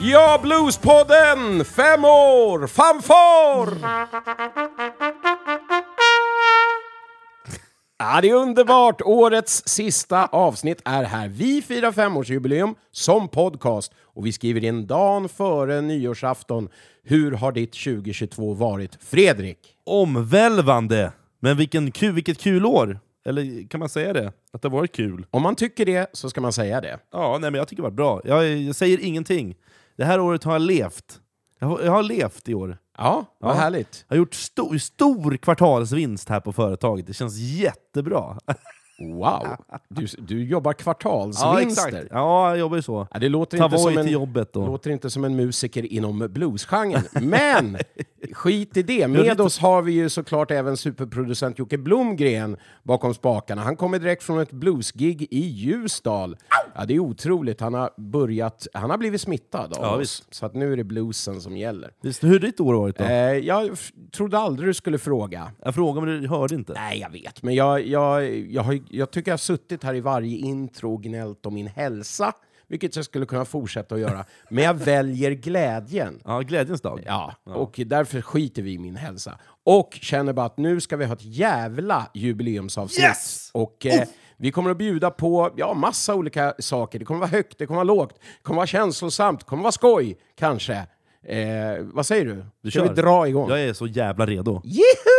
Ja, Bluespodden! Fem år! Fanfar! Ja, det är underbart! Årets sista avsnitt är här. Vi firar femårsjubileum som podcast och vi skriver in dagen före nyårsafton. Hur har ditt 2022 varit? Fredrik? Omvälvande! Men vilken kul, vilket kul år! Eller kan man säga det? Att det har varit kul? Om man tycker det så ska man säga det. Ja, nej, men jag tycker det var bra. Jag, jag säger ingenting. Det här året har jag levt. Jag har, jag har levt i år. Ja, vad Ja. härligt. Jag har gjort stor, stor kvartalsvinst här på företaget. Det känns jättebra. Wow! Du, du jobbar Ja, kvartalsvinster. exakt. Ja, jag jobbar ju så. Ja, det låter Ta inte, som en, jobbet då. låter inte som en musiker inom bluesgenren. Men skit i det. Med oss har vi ju såklart även superproducent Jocke Blomgren bakom spakarna. Han kommer direkt från ett bluesgig i Ljusdal. Ja, det är otroligt. Han har börjat, han har blivit smittad av Ja, oss. visst. Så att nu är det bluesen som gäller. Visst, hur har ditt år varit då? Eh, jag trodde aldrig du skulle fråga. Jag frågade men du hörde inte. Nej, jag vet. Men jag, jag, jag, har, jag tycker jag har suttit här i varje intro och gnällt om min hälsa, vilket jag skulle kunna fortsätta att göra. Men jag väljer glädjen. Ja, glädjens dag. Ja, och därför skiter vi i min hälsa. Och känner bara att nu ska vi ha ett jävla jubileumsavsnitt. Yes! Och eh, vi kommer att bjuda på ja, massa olika saker. Det kommer vara högt, det kommer vara lågt, det kommer vara känslosamt, det kommer vara skoj, kanske. Eh, vad säger du? Du ska vi kör. dra igång? Jag är så jävla redo. Jeho!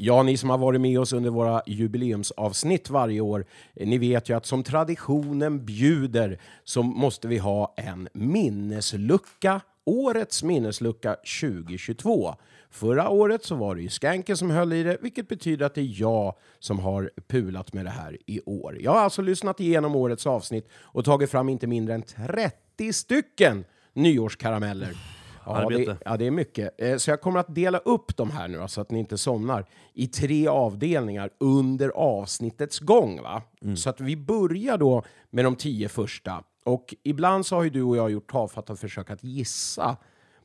Ja, ni som har varit med oss under våra jubileumsavsnitt varje år, eh, ni vet ju att som traditionen bjuder så måste vi ha en minneslucka, årets minneslucka 2022. Förra året så var det ju Skanken som höll i det, vilket betyder att det är jag som har pulat med det här i år. Jag har alltså lyssnat igenom årets avsnitt och tagit fram inte mindre än 30 stycken nyårskarameller. Ja, det, Arbete. ja, det är mycket. Eh, Så jag kommer att dela upp de här nu då, så att ni inte somnar i tre avdelningar under avsnittets gång. Va? Så att vi börjar då med de tio första. Och ibland så har ju du och jag gjort tafatta försök att gissa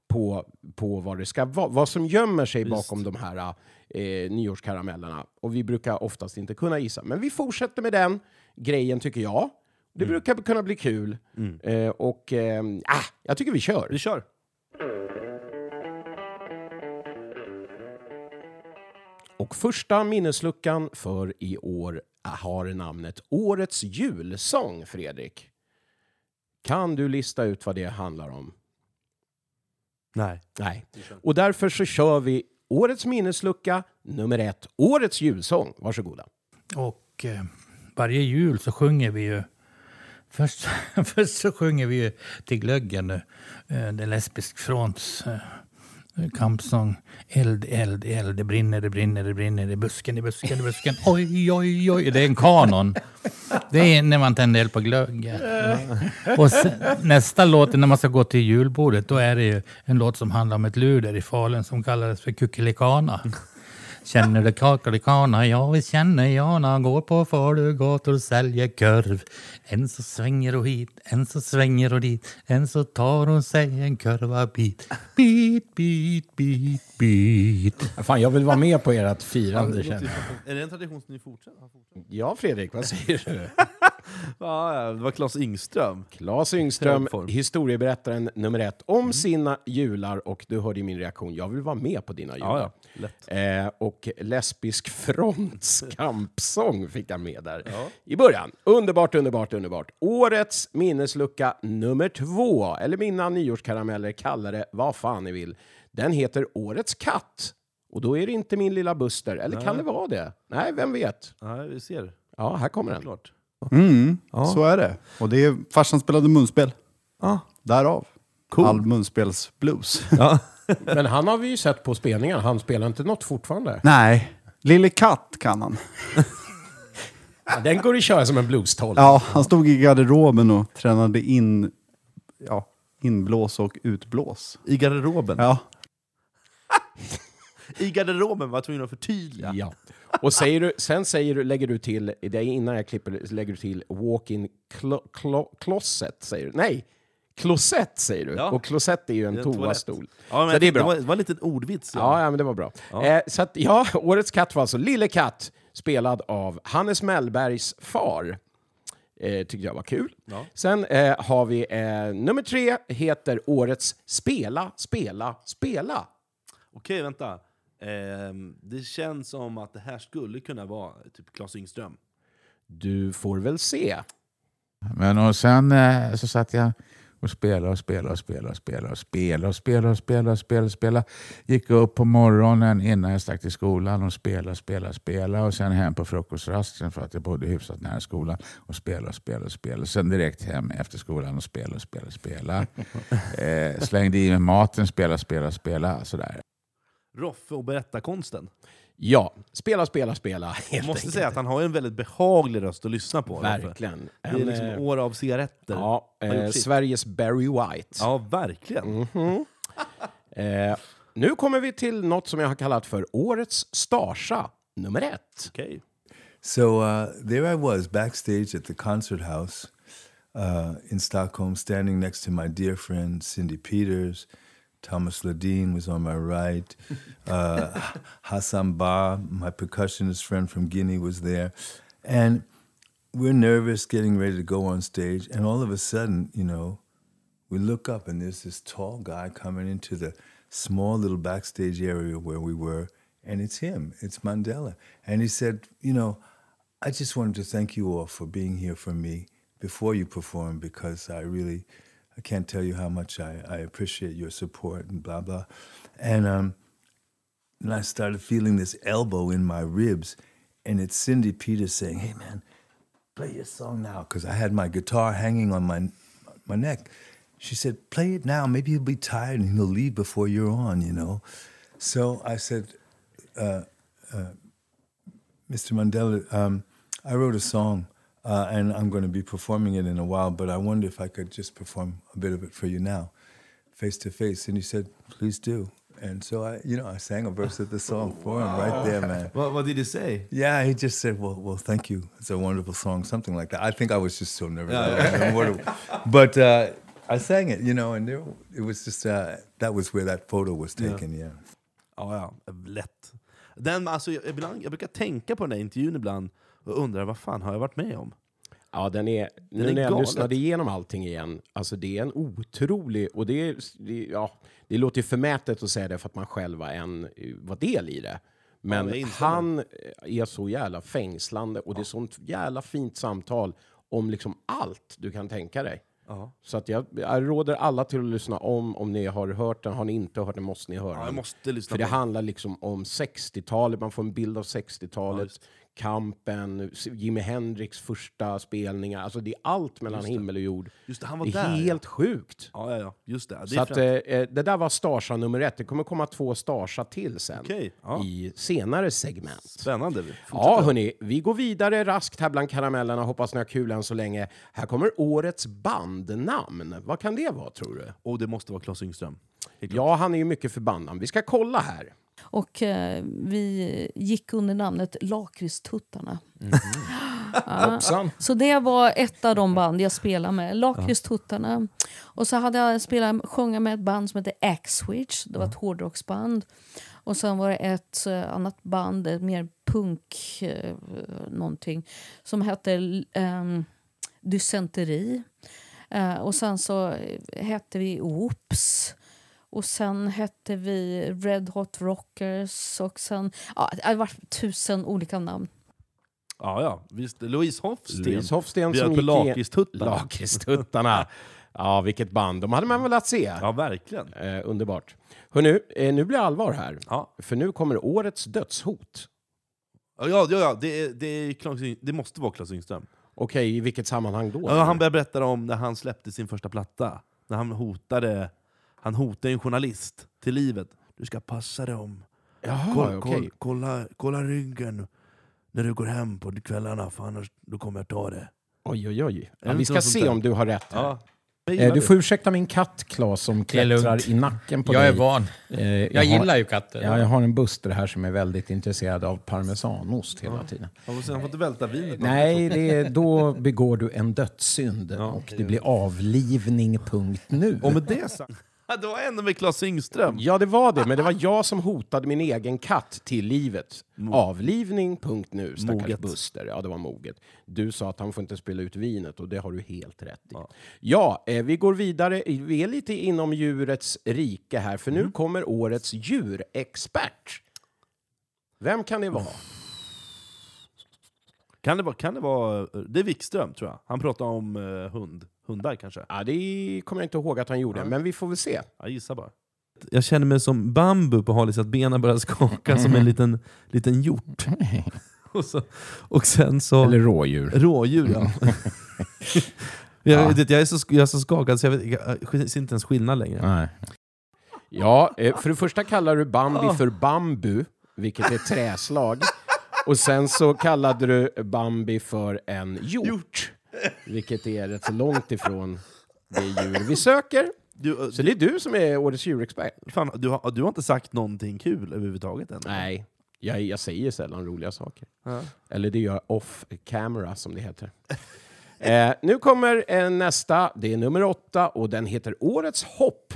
på, på vad det ska vara, vad som gömmer sig bakom de här eh, nyårskaramellerna. Och vi brukar oftast inte kunna gissa. Men vi fortsätter med den grejen tycker jag. Det brukar kunna bli kul. Eh, och eh, ah, jag tycker vi kör. Vi kör! Och första minnesluckan för i år har namnet Årets julsång, Fredrik. Kan du lista ut vad det handlar om? Nej. Nej. Och därför så kör vi Årets minneslucka nummer ett, Årets julsång. Varsågoda. Och eh, varje jul så sjunger vi ju... Först, först så sjunger vi ju till glöggen nu. Eh, är lesbisk fronts eh, kampsång. Eld, eld, eld, det brinner, det brinner, det brinner i busken, i busken, i busken. Oj, oj, oj. Det är en kanon. Det är när man tänder eld på glöggen. Och sen, nästa låt, när man ska gå till julbordet, då är det ju en låt som handlar om ett luder i Falun som kallades för Kuckelikana. Känner du kakalikana? Ja, vi känner Jana. Går på Falugator och säljer korv. En så svänger och hit, en så svänger och dit. En så tar hon sig en korvabit. Bit, bit, bit, bit. Fan, jag vill vara med på ert firande. känner jag. Är det en tradition som ni fortsätter? Ja, Fredrik, vad säger du? Ja, det var Claes Yngström. Claes Yngström, historieberättaren nummer ett, om sina jular. Och du hörde min reaktion, jag vill vara med på dina jular. Ja, ja. Lätt. Eh, och lesbisk fronts kampsång fick jag med där i början. Underbart, underbart, underbart. Årets minneslucka nummer två, eller mina nyårskarameller, kalla det vad fan ni vill. Den heter Årets katt. Och då är det inte min lilla Buster, eller kan det vara det? Nej, vem vet? Nej, vi ser. Ja, här kommer den. Klart. Mm, så är det. Och det är farsan spelade munspel. Ja. Därav. Cool. All munspelsblues. Ja. Men han har vi ju sett på spelningar, han spelar inte något fortfarande. Nej, Lille Katt kan han. Ja, den går att köra som en blues-tolv. Ja, han stod i garderoben och tränade in ja, inblås och utblås. I garderoben. Ja, I garderoben var jag tvungen att förtydliga. Ja. Och säger du, sen säger du, lägger du till, det är innan jag klipper, lägger du till walk-in clo, clo, closet, säger du. Nej, klosett säger du. Ja. Och klosett är ju en toastol. Ja, men så det är bra. Det var, det var en liten ordvits. Ja, ja, men det var bra. Eh, så att, ja, årets katt var alltså Lille Katt, spelad av Hannes Mellbergs far. Eh, tyckte jag var kul. Ja. Sen eh, har vi eh, nummer tre, heter årets Spela, spela, spela. Okej, vänta. Ehm, det känns som att det här skulle kunna vara typ Claes Yngström. Du får väl se. Men och sen eh, så satt jag och spelade och spelade och spelade och spelade och spelade och spelade och spelade och spelade, och spelade. Gick upp på morgonen innan jag stack till skolan och spelade, spelade, spelade och sen hem på frukostrasten för att jag bodde hyfsat nära skolan och spelade och spelade och spelade. Sen direkt hem efter skolan och spelade och spelade, spelade. eh, slängde i mig maten, spelade, spelade, spelade. Sådär. Roffe och berättarkonsten. Ja, spela, spela, spela. Jag måste enkelt. säga att han har en väldigt behaglig röst att lyssna på. Verkligen. Det är liksom eh, år av cigaretter. ja, eh. Sveriges Barry White. Ja, verkligen. Eh, nu kommer vi till något som jag har kallat för Årets Starsa nummer ett. Okej. So uh, there I was backstage at the concert house uh, in Stockholm, standing next to my dear friend Cindy Peters. Thomas Ledeen was on my right. Uh, Hassan Ba, my percussionist friend from Guinea, was there. And we're nervous, getting ready to go on stage. And all of a sudden, you know, we look up and there's this tall guy coming into the small little backstage area where we were, and it's him, it's Mandela. And he said, You know, I just wanted to thank you all for being here for me before you perform because I really, I can't tell you how much I, I appreciate your support and blah, blah. And, um, and I started feeling this elbow in my ribs, and it's Cindy Peters saying, Hey, man, play your song now because I had my guitar hanging on my my neck. She said, "Play it now. Maybe he'll be tired and he'll leave before you're on." You know. So I said, uh, uh, "Mr. Mandela, um, I wrote a song." Uh, and I'm going to be performing it in a while, but I wonder if I could just perform a bit of it for you now, face to face. And he said, "Please do." And so I, you know, I sang a verse of the song for him right there, man. What, what did he say? Yeah, he just said, "Well, well, thank you. It's a wonderful song," something like that. I think I was just so nervous, I don't remember what it- but uh, I sang it, you know, and there, it was just uh, that was where that photo was taken. Yeah. Ja, ja, lätt. Den, alltså, jag, ibland, jag brukar tänka på den där intervjun ibland och undra vad fan har jag varit med om? Ja, den är, nu är när jag galet. lyssnade igenom allting igen, alltså det är en otrolig... Och det, är, det, ja, det låter ju förmätet att säga det för att man själv var, en, var del i det. Men instämmer. han är så jävla fängslande och det är sånt jävla fint samtal om liksom allt du kan tänka dig. Ja. Så att jag, jag råder alla till att lyssna om, om ni har hört den. Har ni inte hört den måste ni höra Ja, den. För det den. handlar liksom om 60-talet, man får en bild av 60-talet, kampen, Jimi Hendrix första spelningar. Alltså det är allt mellan himmel och jord. Just det, han var det är där. helt sjukt. Ja, ja, ja, just det. det Så att, eh, det där var Starsa nummer ett. Det kommer komma två Starsa till sen Okej, ja. i senare segment. Spännande. Ja, hörni, vi går vidare raskt här bland karamellerna. Hoppas ni har kul än så länge. Här kommer årets bandnamn. Vad kan det vara, tror du? Och det måste vara Claes Yngström. Ja, han är ju mycket för bandnamn. Vi ska kolla här. Och eh, vi gick under namnet Lakritstuttarna. Hoppsan. Så det var ett av de band jag spelade med. Lakritstuttarna. Och så hade jag spelat, sjunga med ett band som heter Axwitch. Det var ett hårdrocksband. Och sen var det ett eh, annat band, ett mer punk eh, någonting, som hette Dysenteri. Eh, och sen så hette vi Oops. Och sen hette vi Red Hot Rockers. Och sen, ja, det varit tusen olika namn. Ja, ja. Visst. Louise Hofsten. Louise Hofsten som gick Lakritstuttarna. Lakritstuttarna. Ja, vilket band. De hade man velat se. Ja, verkligen. Eh, underbart. Hörrnu, eh, nu blir det allvar här. Ja, För nu kommer årets dödshot. ja, ja, ja det, är, det, är Yng- det måste vara Claes Yngström. Okej, i vilket sammanhang då? Ja, han började berätta om när han släppte sin första platta. När han hotade, han hotade en journalist till livet. Du ska passa dig om. Jaha, Kolla, okej. kolla, kolla, kolla ryggen när du går hem på kvällarna, för annars då kommer jag ta det. Oj, oj, oj. Ja, vi ska se om du har rätt här. Ja. Eh, du får ursäkta min katt, Claes, som klättrar i nacken på Jag dig. är van. Eh, Jag har- gillar ju katter. Ja, jag har en buster här som är väldigt intresserad av parmesanost hela tiden. Han får, inte välta vinet. Nej, det är, då begår du en dödssynd och det blir avlivning, punkt nu. Och med det sagt, Det var ändå med Claes Syngström. Ja, det var det, men det var jag som hotade min egen katt till livet. Avlivning.nu, stackars Moget. Buster. Ja, det var moget. Du sa att han får inte spela ut vinet och det har du helt rätt i. Ja, eh, vi går vidare. Vi är lite inom djurets rike här, för nu kommer årets djurexpert. Vem kan det vara? Kan det vara, kan det vara... Det är Wikström, tror jag. Han pratar om eh, hund. Hundar kanske. Ja, det kommer jag inte ihåg att han gjorde, men vi får väl se. Jag gissar bara. Jag känner mig som bambu på Halis, att benen börjar skaka som en liten, liten hjort. och, så, och sen så... Eller rådjur. Rådjur, ja. jag, vet, jag, är så, jag är så skakad så jag, vet, jag ser inte ens skillnad längre. Nej. Ja, eh, för det första kallar du Bambi för bambu, vilket är träslag. Och sen så kallade du Bambi för en hjort, vilket är rätt så långt ifrån det djur vi söker. Du, Så det är du som är årets djurexpert? fan, du, har, du har inte sagt någonting kul överhuvudtaget än? Nej, jag, jag säger sällan roliga saker. Ja. Eller det gör jag off camera, som det heter. eh, nu kommer eh, nästa, det är nummer åtta, och den heter Årets hopp.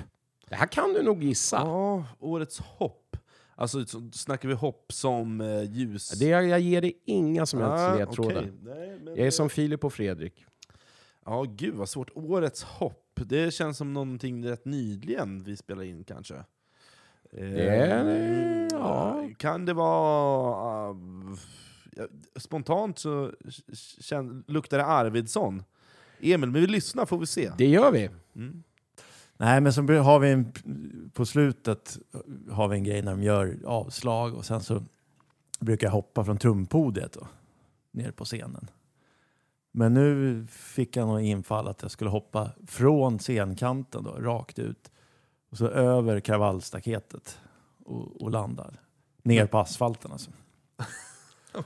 Det här kan du nog gissa. Ja, årets hopp. Alltså så snackar vi hopp som eh, ljus... Det, jag ger dig inga som helst Ah, ledtrådar. Nej, men, Jag är som Filip och Fredrik. Ja, gud vad svårt. Årets hopp. Det känns som någonting rätt nyligen vi spelar in kanske. Eh, Det- ja. Kan det vara... Ja, spontant så kän, luktar det Arvidsson. Emil, men vi lyssnar får vi se. Det gör vi. Nej, men så har vi en, på slutet har vi en grej när de gör avslag och sen så brukar jag hoppa från trumpodiet då, ner på scenen. Men nu fick jag något infall att jag skulle hoppa från scenkanten då, rakt ut och så över kravallstaketet och, och landa ner på asfalten. Alltså.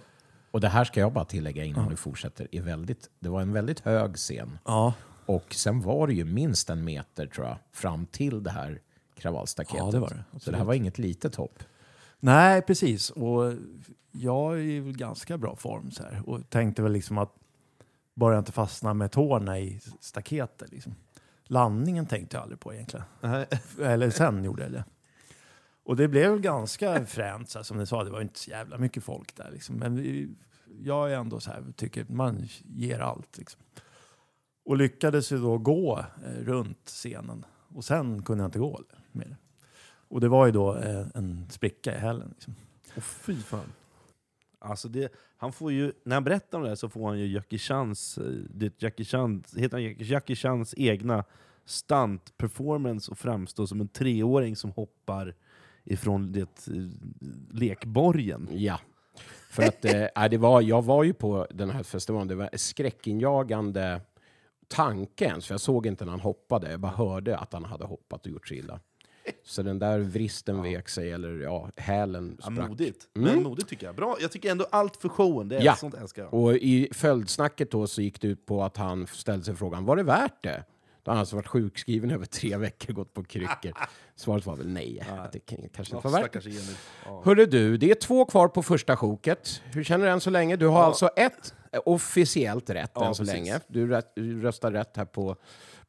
Och det här ska jag bara tillägga innan du fortsätter. Är väldigt, det var en väldigt hög scen. Ja, Och sen var det ju minst en meter tror jag, fram till det här kravallstaketet. Ja, det var det. Så det här Absolut. var inget litet hopp. Nej, precis. Och jag är i ganska bra form så här. Och tänkte väl liksom att bara jag inte fastnar med tårna i staketet. Liksom. Landningen tänkte jag aldrig på egentligen. Nej. Eller sen gjorde jag det. Och det blev väl ganska fränt, så här, som ni sa. Det var inte så jävla mycket folk där. Liksom. Men vi, jag är ändå så här, tycker att man ger allt. Liksom. Och lyckades ju då gå eh, runt scenen. Och sen kunde jag inte gå mer. Och det var ju då eh, en spricka i hälen. Liksom. Åh, fy fan. Alltså det, han får ju, när han berättar om det här så får han ju Jackie Chans, eh, det Jackie Chan, heter han Jackie- Chans egna stunt performance och framstå som en treåring som hoppar ifrån det lekborgen. Ja. För att nej, det var, jag var ju på den här festivalen, det var skräckinjagande tanke ens, för jag såg inte när han hoppade, jag bara hörde att han hade hoppat och gjort sig illa. Så den där vristen vek sig, eller ja, hälen Ja, sprack. modigt. Mm. Men modigt tycker jag. Bra. Jag tycker ändå allt för showen, det är Ja. sånt älskar jag. Och i följdsnacket då så gick det ut på att han ställde sig frågan, var det värt det? Då har han alltså varit sjukskriven över tre veckor, gått på kryckor. Svaret var väl nej, att det kan- kanske inte Ja, var värt det. Ja. Hörru du, det är två kvar på första sjoket. Hur känner du än så länge? Du har alltså ett officiellt rätt Ja, än så precis. länge. Du, röstar rätt här på,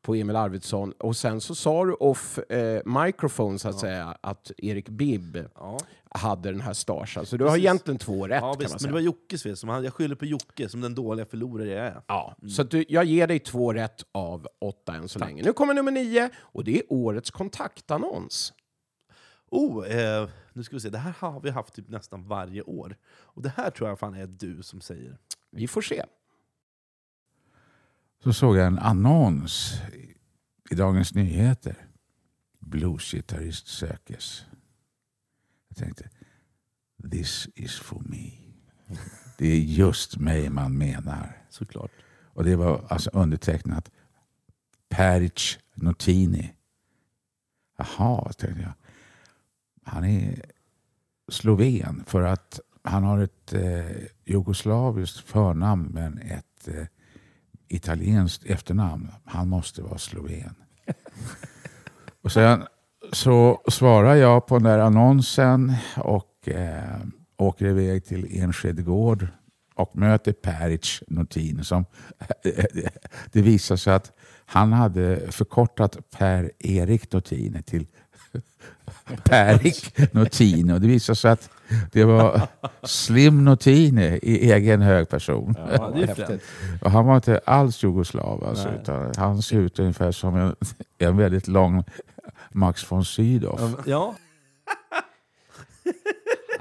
på Emil Arvidsson. Och sen så sa du off eh, microphone så att säga att Erik Bibb Ja. hade den här starsen. Så du har egentligen två rätt Ja, kan visst, men det var Jockes fel. Jag skyller på Jocke som den dåliga förlorare jag är. Ja, så att du, jag ger dig två rätt av åtta än så länge. Nu kommer nummer nio och det är årets kontaktannons. Oh, eh, nu ska vi se. Det här har vi haft typ nästan varje år. Och det här tror jag fan är du som säger. Vi får se. Så såg jag en annons i- Dagens Nyheter. Bluesgitarrist sökes. Jag tänkte, this is for me. Det är just mig man menar. Såklart. Och det var alltså undertecknat Peric Notini. Jaha, tänkte jag. Han är sloven för att han har ett eh, jugoslaviskt förnamn men ett eh, italienskt efternamn. Han måste vara sloven. och sen så svarar jag på den där annonsen och eh, åker iväg till Enskede gård och möter Peric Notin. Som, det visar sig att han hade förkortat Per-Erik Notin till Perik Notine. Och det visar sig att det var Slim Notine i egen hög person. Ja. Och han var inte alls jugoslav. Alltså, utan han ser ut ungefär som en, en väldigt lång Max von Sydow. Ja,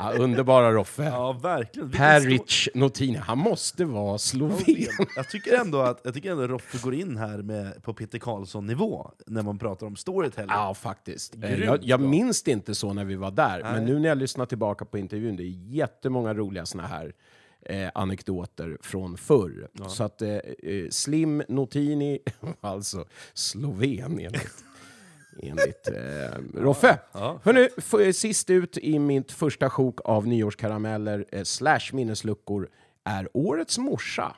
Ja, underbara Roffe. ja verkligen. Peric Notine, han måste vara sloven. Jag tycker ändå att jag tycker ändå Roffe går in här med, på Peter Karlsson-nivå när man pratar om storytelling. Ja, faktiskt. Eh, Grymt Jag, jag minns det inte så när vi var där, men Nej. nu när jag lyssnar tillbaka på intervjun, det är jättemånga roliga såna här eh, anekdoter från förr. Så att eh, eh, Slim Notini, alltså sloven enligt, eh, Roffe. Ja. Hörrni, eh, sist ut i mitt första sjok av nyårskarameller eh, slash minnesluckor är årets morsa.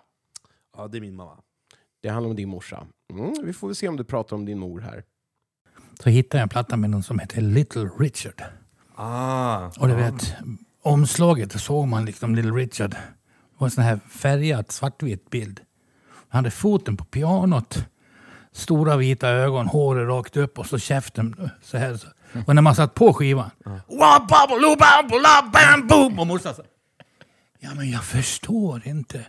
ja, det är min mamma. Det handlar om din morsa. Mm, vi får väl se om du pratar om din mor här. Så hittade jag en platta med någon som heter Little Richard. Ah, Och du vet, omslaget såg man liksom Little Richard. Det var en sån här färgad svartvit bild. Han hade foten på pianot. Stora vita ögon, håret rakt upp och så käften så här. Så. Och när man satt på skivan. Och morsan sa. Ja men jag förstår inte.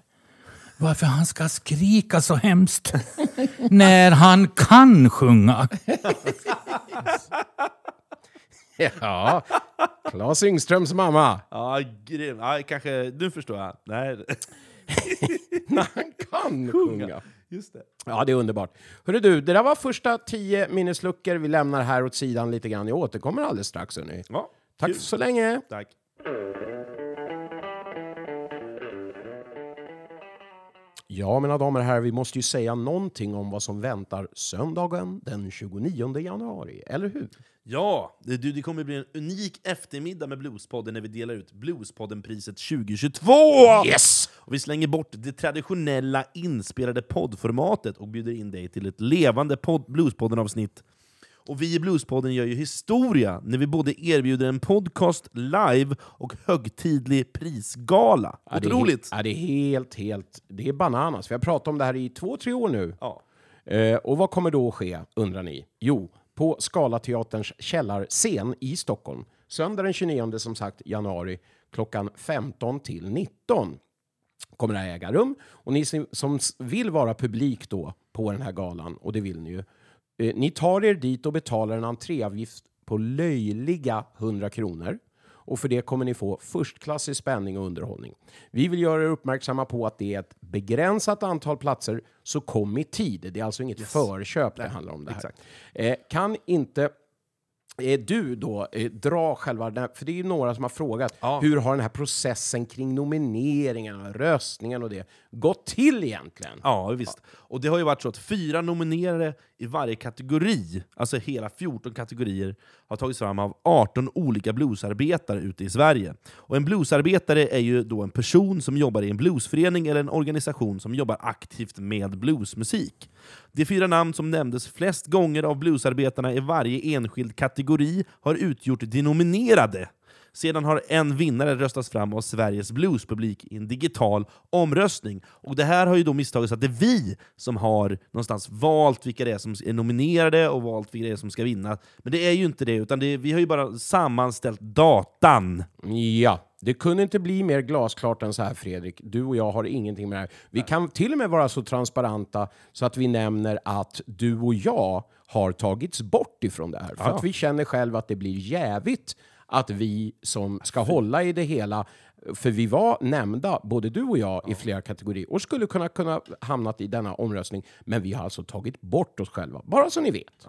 Varför han ska skrika så hemskt. när han kan sjunga. Ja, Claes Yngströms mamma. ja, grym. Ja, kanske, nu förstår jag. Nej, När han kan sjunga. Just det. Ja, det är underbart. Hörru du, det där var första tio minnesluckor. Vi lämnar här åt sidan lite grann. Jag återkommer alldeles strax. Hörni. Ja, Tack kul. så länge. Tack. Ja, mina damer och herrar, vi måste ju säga någonting om vad som väntar söndagen den 29 januari, eller hur? Ja, det, det kommer bli en unik eftermiddag med Bluespodden när vi delar ut Bluespodden-priset 2022! Yes! Och vi slänger bort det traditionella inspelade poddformatet och bjuder in dig till ett levande podd, Bluespodden-avsnitt. Och vi i Bluespodden gör ju historia när vi både erbjuder en podcast live och högtidlig prisgala. Ja, det är Otroligt! Ja, det är helt, helt... Det är bananas. Vi har pratat om det här i två, tre år nu. Ja. Eh, och vad kommer då att ske, undrar ni? Jo, på Scalateaterns källarscen i Stockholm. Söndag den 29 som sagt, januari klockan 15 till 19 kommer här äga rum. Och ni som- vill vara publik då på den här galan, och det vill ni ju, eh, ni tar er dit och betalar en entréavgift på löjliga 100 kronor. Och för det kommer ni få förstklassig spänning och underhållning. Vi vill göra er uppmärksamma på att det är ett begränsat antal platser, så kom i tid. Det är alltså inget förköp det handlar om det här. Eh, kan inte du då eh, dra själva för det är ju några som har frågat, Ja. hur har den här processen kring nomineringarna, röstningen och det gått till egentligen? Ja, visst. Och det har ju varit så att fyra nominerade i varje kategori, alltså hela 14 kategorier, har tagits fram av 18 olika bluesarbetare ute i Sverige. Och en bluesarbetare är ju då en person som jobbar i en bluesförening eller en organisation som jobbar aktivt med bluesmusik. De fyra namn som nämndes flest gånger av bluesarbetarna i varje enskild kategori har utgjort de nominerade. Sedan har en vinnare röstats fram av Sveriges bluespublik i en digital omröstning. Och Det här har ju då misstagits att det är vi som har någonstans valt vilka det är som är nominerade och valt vilka det är som ska vinna. Men det är ju inte det, utan det är, vi har ju bara sammanställt datan. Ja, det kunde inte bli mer glasklart än så här Fredrik. Du och jag har ingenting med det här. Vi kan till och med vara så transparenta så att vi nämner att du och jag har tagits bort ifrån det här. För Ja. att vi känner själva att det blir jävigt att vi som ska hålla i det hela för vi var nämnda, både du och jag, i flera kategorier och skulle kunna, kunna hamnat i denna omröstning. Men vi har alltså tagit bort oss själva, bara så ni vet.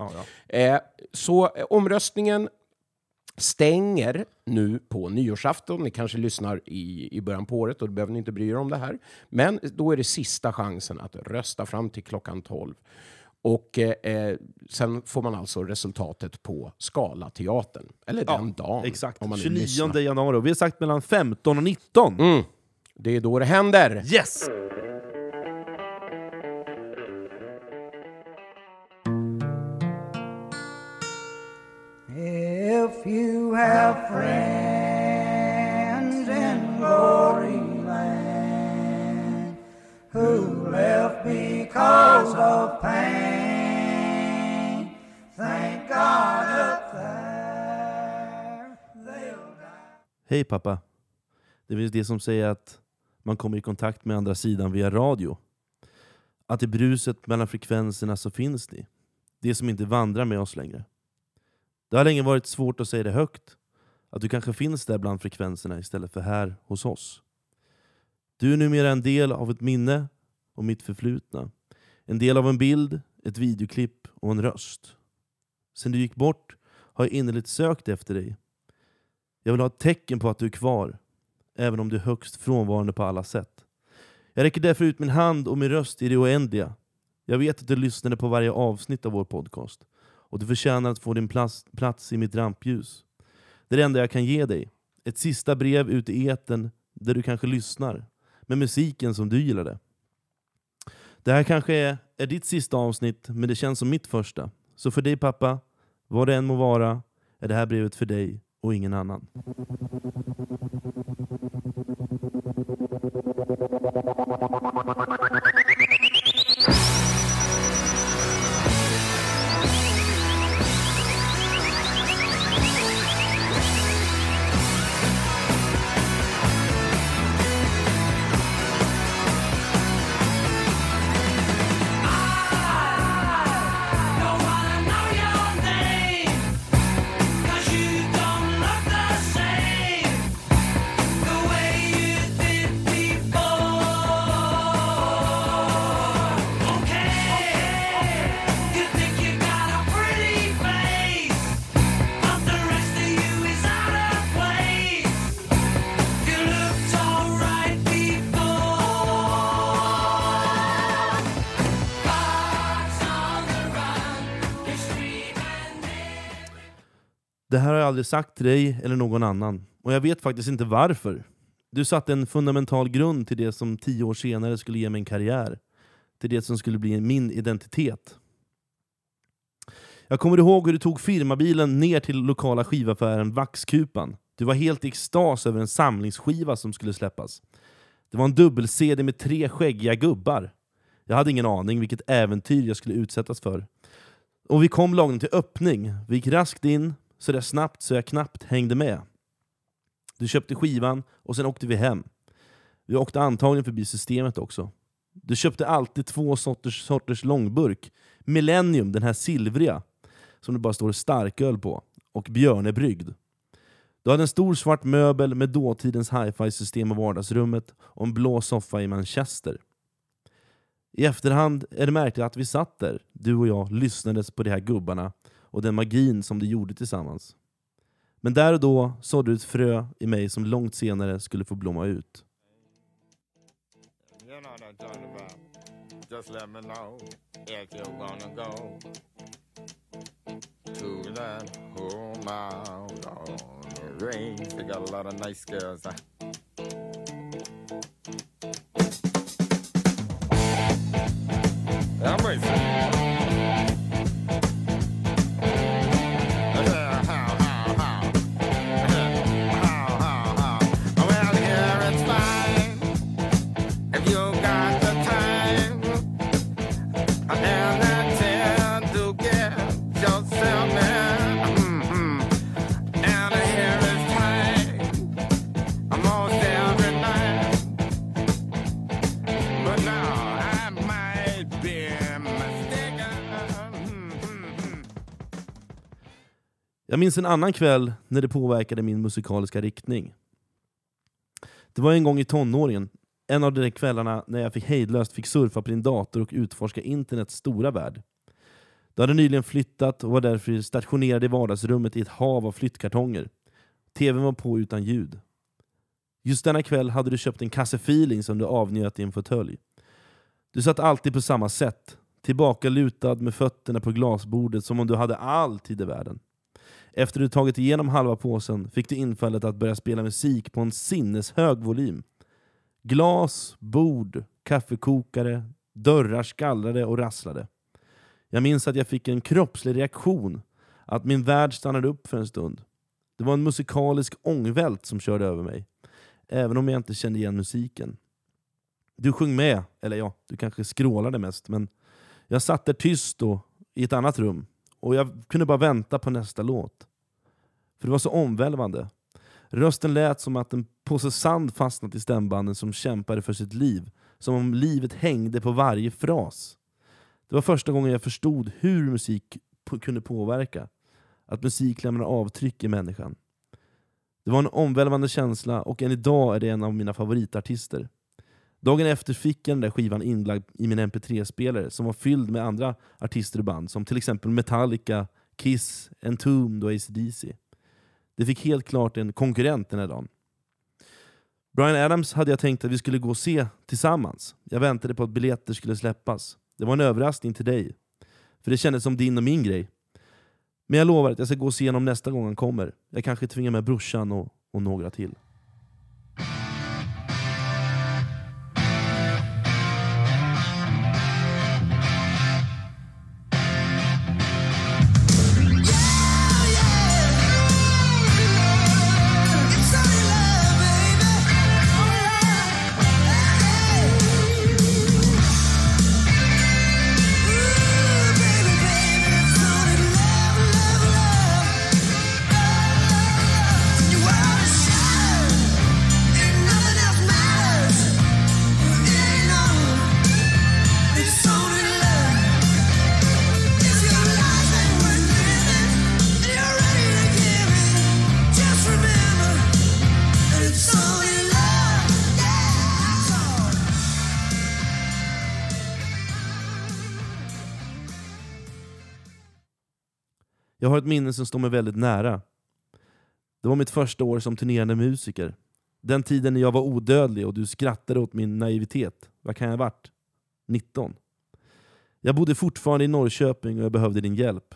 Eh, så eh, omröstningen stänger nu på nyårsafton. Ni kanske lyssnar i, i början på året och då behöver ni inte bry er om det här. Men då är det sista chansen att rösta fram till klockan 12. Och eh, sen får man alltså resultatet på Scalateatern. Eller den dagen. Exakt, om man nu 29 lyssnar. januari. Vi har sagt mellan 15 och 19. Mm. Det är då det händer. Yes! If you have friends Hej pappa. Det finns det som säger att man kommer i kontakt med andra sidan via radio. Att i bruset mellan frekvenserna så finns ni. Det som inte vandrar med oss längre. Det har länge varit svårt att säga det högt. Att du kanske finns där bland frekvenserna istället för här hos oss. Du är numera en del av ett minne och mitt förflutna. En del av en bild, ett videoklipp och en röst. Sen du gick bort har jag innerligt sökt efter dig. Jag vill ha ett tecken på att du är kvar, även om du är högst frånvarande på alla sätt. Jag räcker därför ut min hand och min röst i det oändliga. Jag vet att du lyssnade på varje avsnitt av vår podcast, och du förtjänar att få din plats, plats i mitt rampljus. Det är det enda jag kan ge dig. Ett sista brev ut i eten där du kanske lyssnar, med musiken som du gillade. Det här kanske är, är ditt sista avsnitt, men det känns som mitt första. Så för dig pappa, vad det än må vara, är det här brevet för dig och ingen annan. Det här har jag aldrig sagt till dig eller någon annan, och jag vet faktiskt inte varför. Du satte en fundamental grund till det som tio år senare skulle ge mig en karriär. Till det som skulle bli min identitet. Jag kommer ihåg hur du tog firmabilen ner till lokala skivaffären Vaxkupan. Du var helt i extas över en samlingsskiva som skulle släppas. Det var en dubbel-CD med tre skäggiga gubbar. Jag hade ingen aning vilket äventyr jag skulle utsättas för. Och vi kom lagom till öppning. Vi gick raskt in, så där snabbt så jag knappt hängde med. Du köpte skivan och sen åkte vi hem. Vi åkte antagligen förbi systemet också. Du köpte alltid två sorters, sorters långburk. Millennium, den här silvriga, som det bara står starköl på, och Björnebryggd. Du hade en stor svart möbel med dåtidens hi-fi-system i vardagsrummet och en blå soffa i Manchester. I efterhand är det märkligt att vi satt där, du och jag, lyssnades på de här gubbarna och den magin som de gjorde tillsammans. Men där och då sådde du ett frö i mig som långt senare skulle få blomma ut. You know what I'm about. Just let me know if you're gonna go to that home out on the range. They got a lot of nice girls. Huh? I'm racing. Jag minns en annan kväll när det påverkade min musikaliska riktning. Det var en gång i tonåren, en av de där kvällarna när jag fick hejdlöst fick surfa på din dator och utforska internets stora värld. Du hade nyligen flyttat och var därför stationerad i vardagsrummet i ett hav av flyttkartonger. TVn var på utan ljud. Just denna kväll hade du köpt en kasse feeling som du avnjöt i en fåtölj. Du satt alltid på samma sätt, tillbakalutad med fötterna på glasbordet som om du hade all tid i världen. Efter du tagit igenom halva påsen fick du infallet att börja spela musik på en sinneshög volym. Glas, bord, kaffekokare, dörrar skallrade och rasslade. Jag minns att jag fick en kroppslig reaktion, att min värld stannade upp för en stund. Det var en musikalisk ångvält som körde över mig, även om jag inte kände igen musiken. Du sjöng med, eller ja, du kanske skrålade mest, men jag satt där tyst då, i ett annat rum, och jag kunde bara vänta på nästa låt. För det var så omvälvande. Rösten lät som att en påse sand fastnat i stämbanden som kämpade för sitt liv. Som om livet hängde på varje fras. Det var första gången jag förstod hur musik kunde påverka. Att musik lämnar avtryck i människan. Det var en omvälvande känsla och än idag är det en av mina favoritartister. Dagen efter fick jag den där skivan inlagd i min mp3-spelare som var fylld med andra artister och band som till exempel Metallica, Kiss, Entombed och ACDC. Det fick helt klart en konkurrent den här dagen. Brian Adams hade jag tänkt att vi skulle gå och se tillsammans. Jag väntade på att biljetter skulle släppas. Det var en överraskning till dig. För det kändes som din och min grej. Men jag lovar att jag ska gå och se honom nästa gång han kommer. Jag kanske tvingar med brorsan och, och några till. Ett minne som står mig väldigt nära. Det var mitt första år som turnerande musiker. Den tiden när jag var odödlig och du skrattade åt min naivitet. Vad kan jag ha varit? 19. Jag bodde fortfarande i Norrköping och jag behövde din hjälp.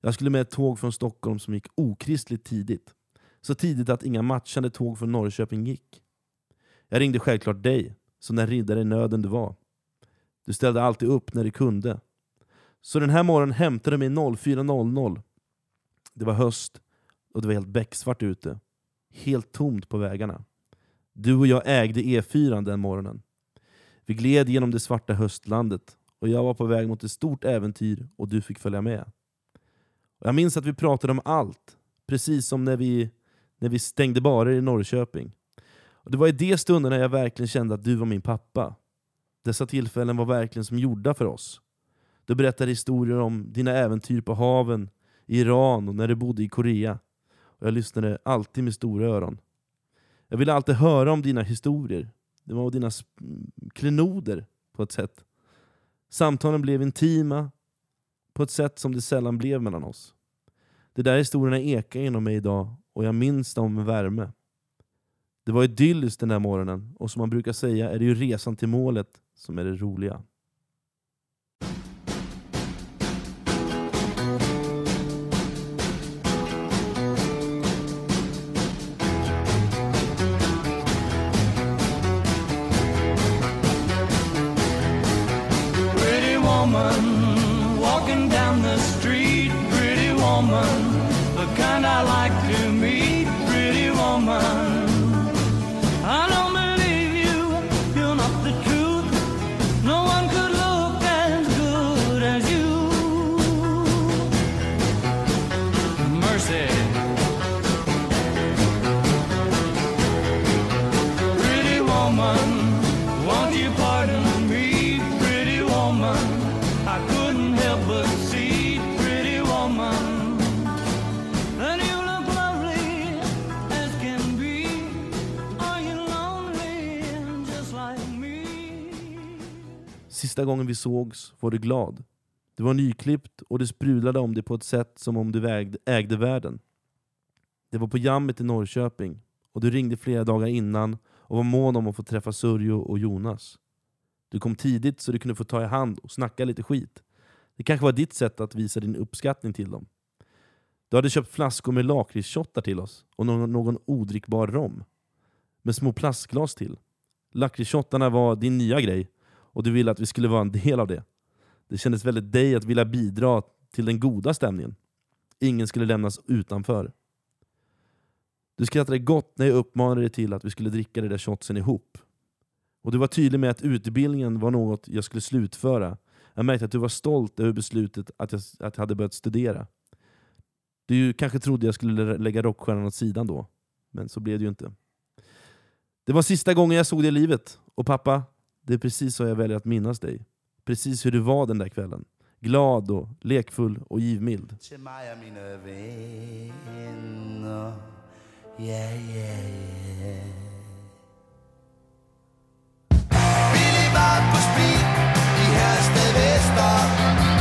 Jag skulle med ett tåg från Stockholm som gick okristligt tidigt. Så tidigt att inga matchande tåg från Norrköping gick. Jag ringde självklart dig, som den riddare i nöden du var. Du ställde alltid upp när du kunde. Så den här morgonen hämtade mig 04.00. Det var höst och det var helt becksvart ute. Helt tomt på vägarna. Du och jag ägde E4 den morgonen. Vi gled genom det svarta höstlandet och jag var på väg mot ett stort äventyr och du fick följa med. Och jag minns att vi pratade om allt, precis som när vi, när vi stängde barer i Norrköping. Och det var i de stunderna jag verkligen kände att du var min pappa. Dessa tillfällen var verkligen som gjorda för oss. Du berättade historier om dina äventyr på haven, i Iran och när du bodde i Korea. Och jag lyssnade alltid med stora öron. Jag ville alltid höra om dina historier. Det var dina klenoder på ett sätt. Samtalen blev intima på ett sätt som det sällan blev mellan oss. De där historierna ekar inom mig idag och jag minns dem med värme. Det var idylliskt den där morgonen och som man brukar säga är det ju resan till målet som är det roliga. Sista gången vi sågs var du glad. Du var nyklippt och det sprudlade om dig på ett sätt som om du ägde världen. Det var på jammet i Norrköping och du ringde flera dagar innan och var mån om att få träffa Sörjo och Jonas. Du kom tidigt så du kunde få ta i hand och snacka lite skit. Det kanske var ditt sätt att visa din uppskattning till dem. Du hade köpt flaskor med lakritshottar till oss och någon, någon odrickbar rom. Med små plastglas till. Lakritshottarna var din nya grej och du ville att vi skulle vara en del av det. Det kändes väldigt dig att vilja bidra till den goda stämningen. Ingen skulle lämnas utanför. Du skrattade gott när jag uppmanade dig till att vi skulle dricka de där shotsen ihop. Och du var tydlig med att utbildningen var något jag skulle slutföra. Jag märkte att du var stolt över beslutet att jag, att jag hade börjat studera. Du kanske trodde jag skulle lägga rockstjärnan åt sidan då. Men så blev det ju inte. Det var sista gången jag såg dig i livet. Och pappa, det är precis så jag väljer att minnas dig. Precis hur du var den där kvällen. Glad och lekfull och givmild. til mig og mine venner. Ja, ja, ja. Billig var på speed i Hersted Vester.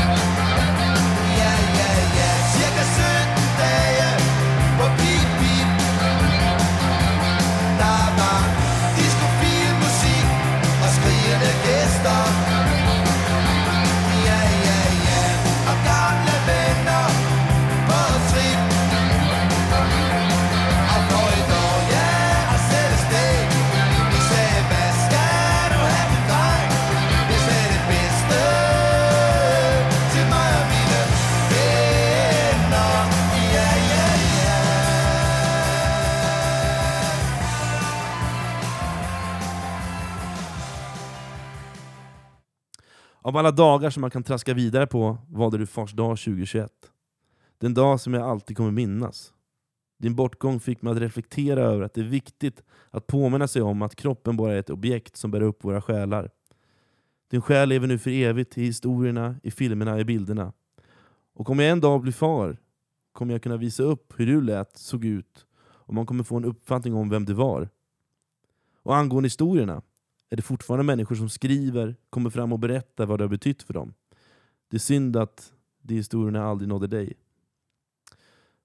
Av alla dagar som man kan traska vidare på valde du fars dag 2021. Den dag som jag alltid kommer minnas. Din bortgång fick mig att reflektera över att det är viktigt att påminna sig om att kroppen bara är ett objekt som bär upp våra själar. Din själ lever nu för evigt i historierna, i filmerna, i bilderna. Och om jag en dag blir far kommer jag kunna visa upp hur du lät, såg ut och man kommer få en uppfattning om vem du var. Och angående historierna är det fortfarande människor som skriver, kommer fram och berättar vad det har betytt för dem. Det är synd att de historierna aldrig nådde dig.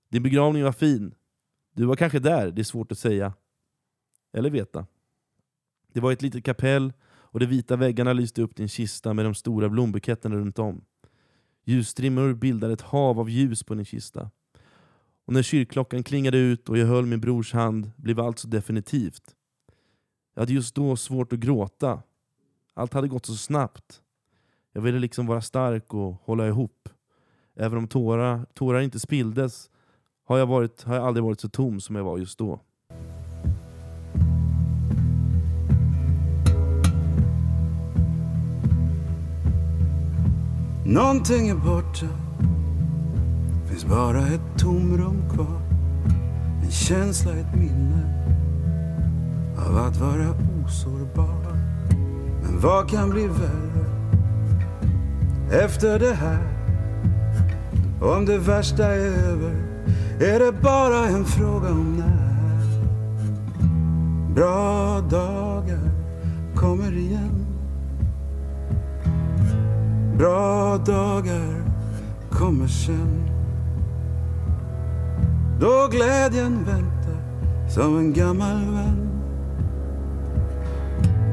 Din begravning var fin. Du var kanske där, det är svårt att säga. Eller veta. Det var ett litet kapell och de vita väggarna lyste upp din kista med de stora blombuketterna runt om. Ljusstrimmor bildade ett hav av ljus på din kista. Och när kyrkklockan klingade ut och jag höll min brors hand blev allt så definitivt. Jag hade just då svårt att gråta. Allt hade gått så snabbt. Jag ville liksom vara stark och hålla ihop. Även om tårar, tårar inte spilldes har jag, varit, har jag aldrig varit så tom som jag var just då. Någonting är borta Finns bara ett tomrum kvar En känsla, ett minne av att vara osårbar Men vad kan bli värre Efter det här? Om det värsta är över Är det bara en fråga om när? Bra dagar kommer igen. Bra dagar kommer sen. Då glädjen väntar som en gammal vän.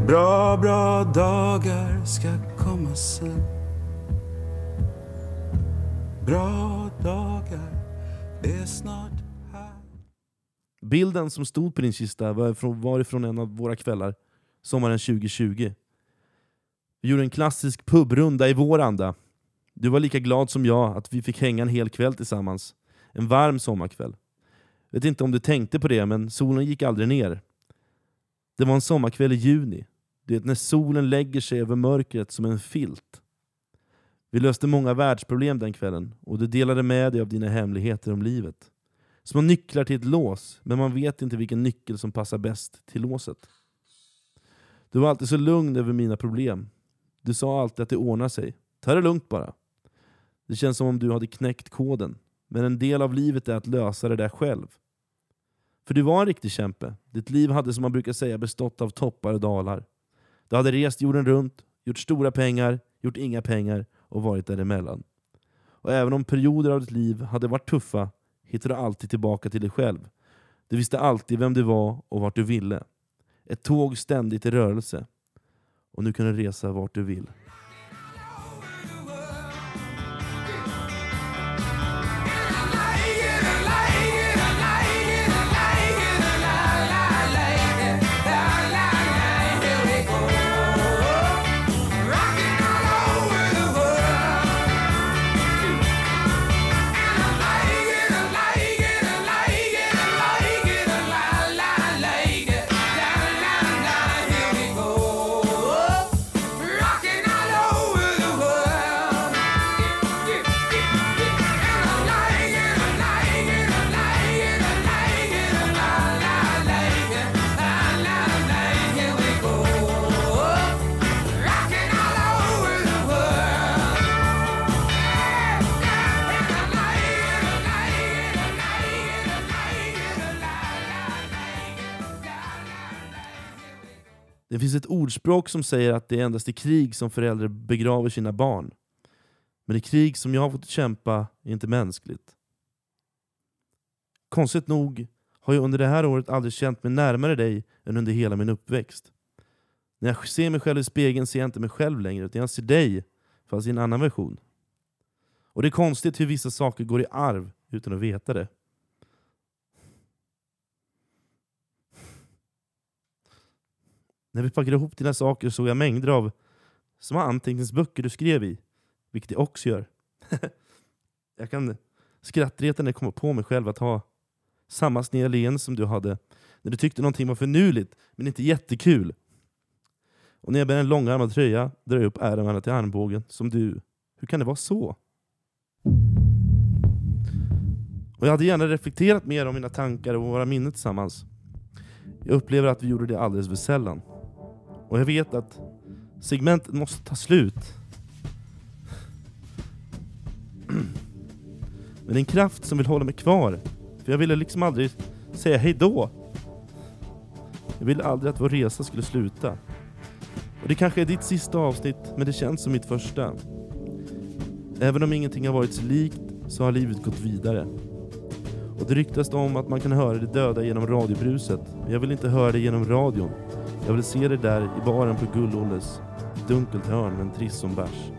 Bra, bra dagar ska komma sen Bra dagar är snart här Bilden som stod på din kista var ifrån, var ifrån en av våra kvällar, sommaren 2020. Vi gjorde en klassisk pubrunda i vår anda. Du var lika glad som jag att vi fick hänga en hel kväll tillsammans. En varm sommarkväll. Vet inte om du tänkte på det, men solen gick aldrig ner. Det var en sommarkväll i juni. Du vet när solen lägger sig över mörkret som en filt. Vi löste många världsproblem den kvällen och du delade med dig av dina hemligheter om livet. Små nycklar till ett lås, men man vet inte vilken nyckel som passar bäst till låset. Du var alltid så lugn över mina problem. Du sa alltid att det ordnar sig. Ta det lugnt bara. Det känns som om du hade knäckt koden. Men en del av livet är att lösa det där själv. För du var en riktig kämpe. Ditt liv hade som man brukar säga bestått av toppar och dalar. Du hade rest jorden runt, gjort stora pengar, gjort inga pengar och varit däremellan. Och även om perioder av ditt liv hade varit tuffa hittade du alltid tillbaka till dig själv. Du visste alltid vem du var och vart du ville. Ett tåg ständigt i rörelse. Och nu kan du resa vart du vill. Det finns ett ordspråk som säger att det är endast i krig som föräldrar begraver sina barn. Men det krig som jag har fått kämpa är inte mänskligt. Konstigt nog har jag under det här året aldrig känt mig närmare dig än under hela min uppväxt. När jag ser mig själv i spegeln ser jag inte mig själv längre, utan jag ser dig, fast i en annan version. Och det är konstigt hur vissa saker går i arv utan att veta det. När vi packade ihop dina saker såg jag mängder av små anteckningsböcker du skrev i, vilket jag också gör. jag kan skrattretande när jag kommer på mig själv att ha samma sneda leende som du hade när du tyckte någonting var förnuligt men inte jättekul. Och när jag bär en långärmad tröja drar jag upp ärmarna till armbågen som du. Hur kan det vara så? Och jag hade gärna reflekterat mer om mina tankar och våra minnen tillsammans. Jag upplever att vi gjorde det alldeles för sällan. Och jag vet att segmentet måste ta slut. Men det är en kraft som vill hålla mig kvar. För jag ville liksom aldrig säga hej då. Jag ville aldrig att vår resa skulle sluta. Och det kanske är ditt sista avsnitt, men det känns som mitt första. Även om ingenting har varit sig likt så har livet gått vidare. Och det ryktas om att man kan höra det döda genom radiobruset. Men jag vill inte höra det genom radion. Jag vill se dig där i baren på Gull-Olles dunkelt hörn med en triss som bärs.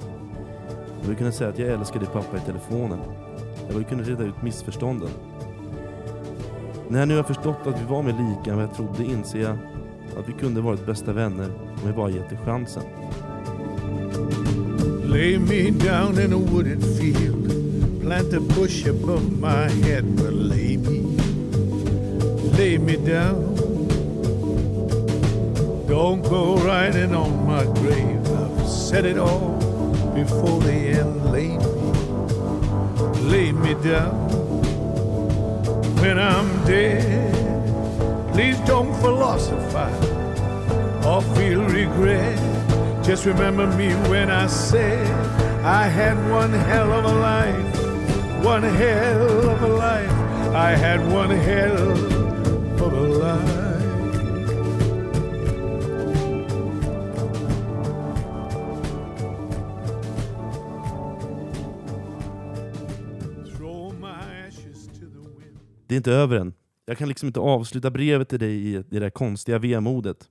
Jag vill kunna säga att jag älskar dig pappa i telefonen. Jag vill kunna reda ut missförstånden. När jag nu har förstått att vi var mer lika än vad jag trodde inser jag att vi kunde varit bästa vänner om jag bara gett dig chansen. Lay me down in a wooded field. Plant a bush above my head, but lay me, lay me down. Don't go riding on my grave. I've said it all before the end. Lay me, lay me down. When I'm dead, please don't philosophize or feel regret. Just remember me when I said I had one hell of a life, one hell of a life. I had one hell inte över än. Jag kan liksom inte avsluta brevet till dig i i det där konstiga vemodet.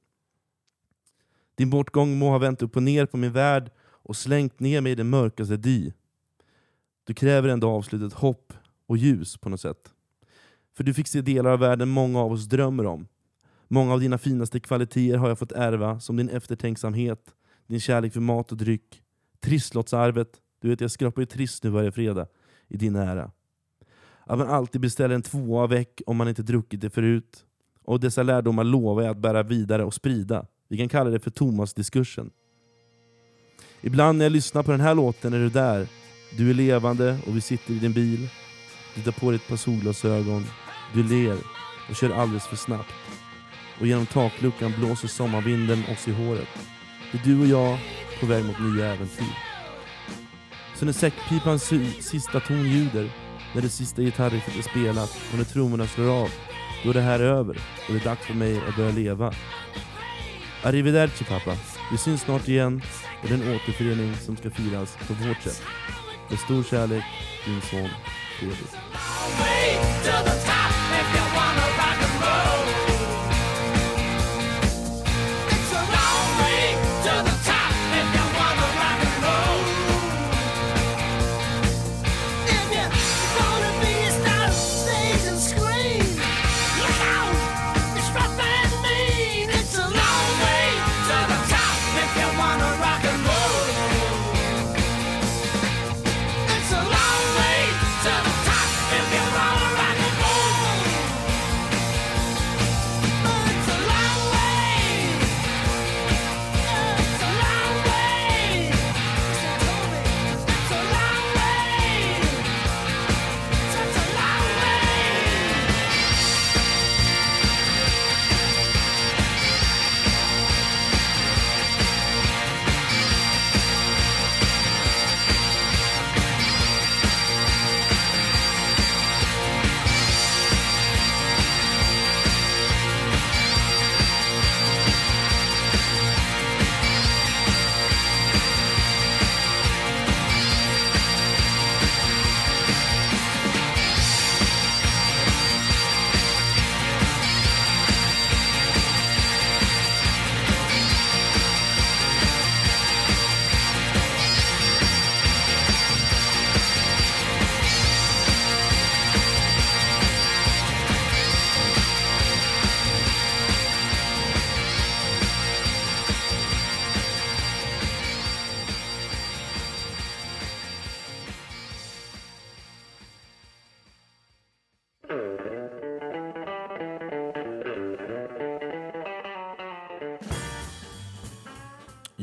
Din bortgång må ha vänt upp och ner på min värld och slängt ner mig i den mörkaste dy. Du kräver ändå avslutet hopp och ljus på något sätt. För du fick se delar av världen många av oss drömmer om. Många av dina finaste kvaliteter har jag fått ärva, som din eftertänksamhet, din kärlek för mat och dryck, trisslottsarvet, du vet jag skrapar ju trist nu varje fredag, i din ära. Att man alltid beställer en tvåa väck om man inte druckit det förut. Och dessa lärdomar lovar jag att bära vidare och sprida. Vi kan kalla det för Thomas-diskursen. Ibland när jag lyssnar på den här låten är du där. Du är levande och vi sitter i din bil. Du tar på dig ett par solglasögon. Du ler och kör alldeles för snabbt. Och genom takluckan blåser sommarvinden oss i håret. Det är du och jag på väg mot nya äventyr. Så när säckpipans sista ton ljuder, när det sista gitarriffet är spelat och när trummorna slår av, då är det här över och det är dags för mig att börja leva. Arrivederci pappa. Vi syns snart igen och det är en återförening som ska firas på vårt sätt. Med stor kärlek, din son Fredrik.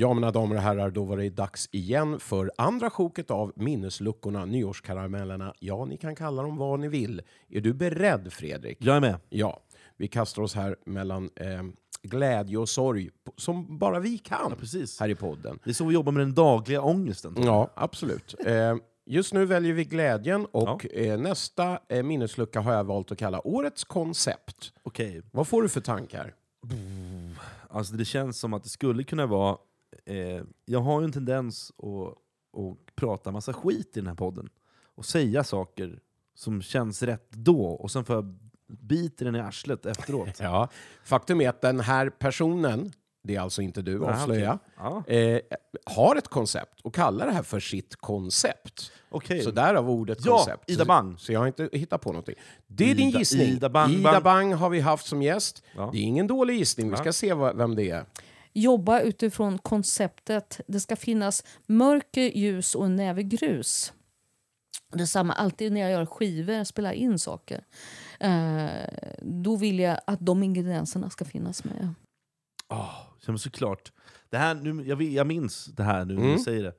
Ja, mina damer och herrar, då var det dags igen för andra sjoket av minnesluckorna, nyårskaramellerna. Ja, ni kan kalla dem vad ni vill. Är du beredd, Fredrik? Jag är med. Ja. Vi kastar oss här mellan eh, glädje och sorg, som bara vi kan Ja, precis. här i podden. Det är så vi jobbar med den dagliga ångesten. Ja, absolut. Eh, just nu väljer vi glädjen och eh, nästa eh, minneslucka har jag valt att kalla Årets koncept. Okej. Vad får du för tankar? Alltså det känns som att det skulle kunna vara... Eh, jag har ju en tendens att, att prata massa skit i den här podden. Och säga saker som känns rätt då, och sen får jag bita den i arslet efteråt. Ja, faktum är att den här personen, det är alltså inte du, Nej, avslöja, okej. eh, har ett koncept och kallar det här för sitt koncept. Okej. Så därav ordet Ja, koncept. Ida Bang. Så jag har inte hittat på någonting. Det är din Ida- gissning. Ida Bang, Ida Bang. Bang har vi haft som gäst. Ja. Det är ingen dålig gissning. Vi ska se vad, vem det är. Jobba utifrån konceptet det ska finnas mörker, ljus och en näve grus. Detsamma alltid när jag gör skivor, spelar in saker. Eh, då vill jag att de ingredienserna ska finnas med. Oh, ja, såklart. Det här, nu, jag, jag minns det här nu när Mm. du säger det.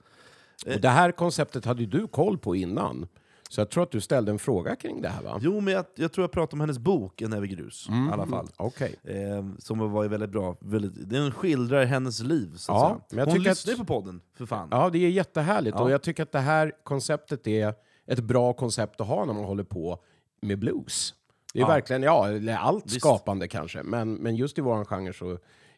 Och det här konceptet hade du koll på innan. Så jag tror att du ställde en fråga kring det här va? Jo, men jag, jag tror jag pratade om hennes bok En näve grus. Mm. I alla fall. Okej. Eh, som var väldigt bra. Väldigt, den skildrar hennes liv. Så att Ja, säga. men jag Hon lyssnar ju att- på podden, för fan. Ja, det är jättehärligt. Ja. Och jag tycker att det här konceptet är ett bra koncept att ha när man håller på med blues. Det är Ja. verkligen, ja, allt Visst. skapande kanske, men, men just i vår genre så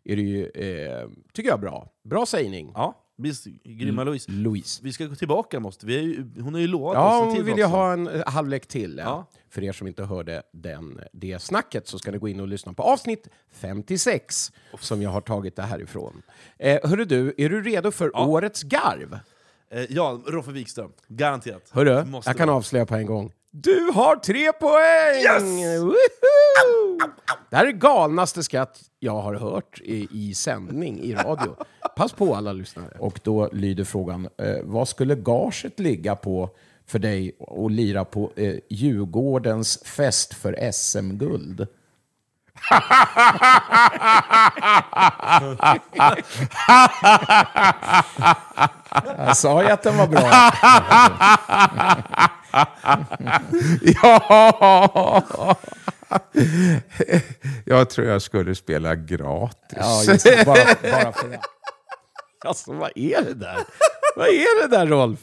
är det ju, eh, tycker jag, bra. Bra sägning. Ja, visst. Grymma Louise. Louise. Vi ska gå tillbaka måste vi. Ju, hon har ju lovat Ja, oss en till vill ju ha en halvlek till. Ja. Ja. För er som inte hörde den, det snacket så ska ni gå in och lyssna på avsnitt 56 som jag har tagit det här ifrån. Eh, hörru du, är du redo för Ja. årets garv? Eh, ja, Roffe Wikström. Garanterat. Hörru, Måste jag kan vara. avslöja på en gång. Du har tre poäng! Woho! Det här är galnaste skatt jag har hört i, i sändning i radio. Pass på alla lyssnare. Och då lyder frågan, eh, vad skulle gaget ligga på för dig att lira på eh, Djurgårdens fest för SM-guld? Jag sa ju att den var bra. ja! Jag tror jag skulle spela gratis. Ja, just det. Bara, bara för det. Alltså, vad är det där? Vad är det där, Rolf?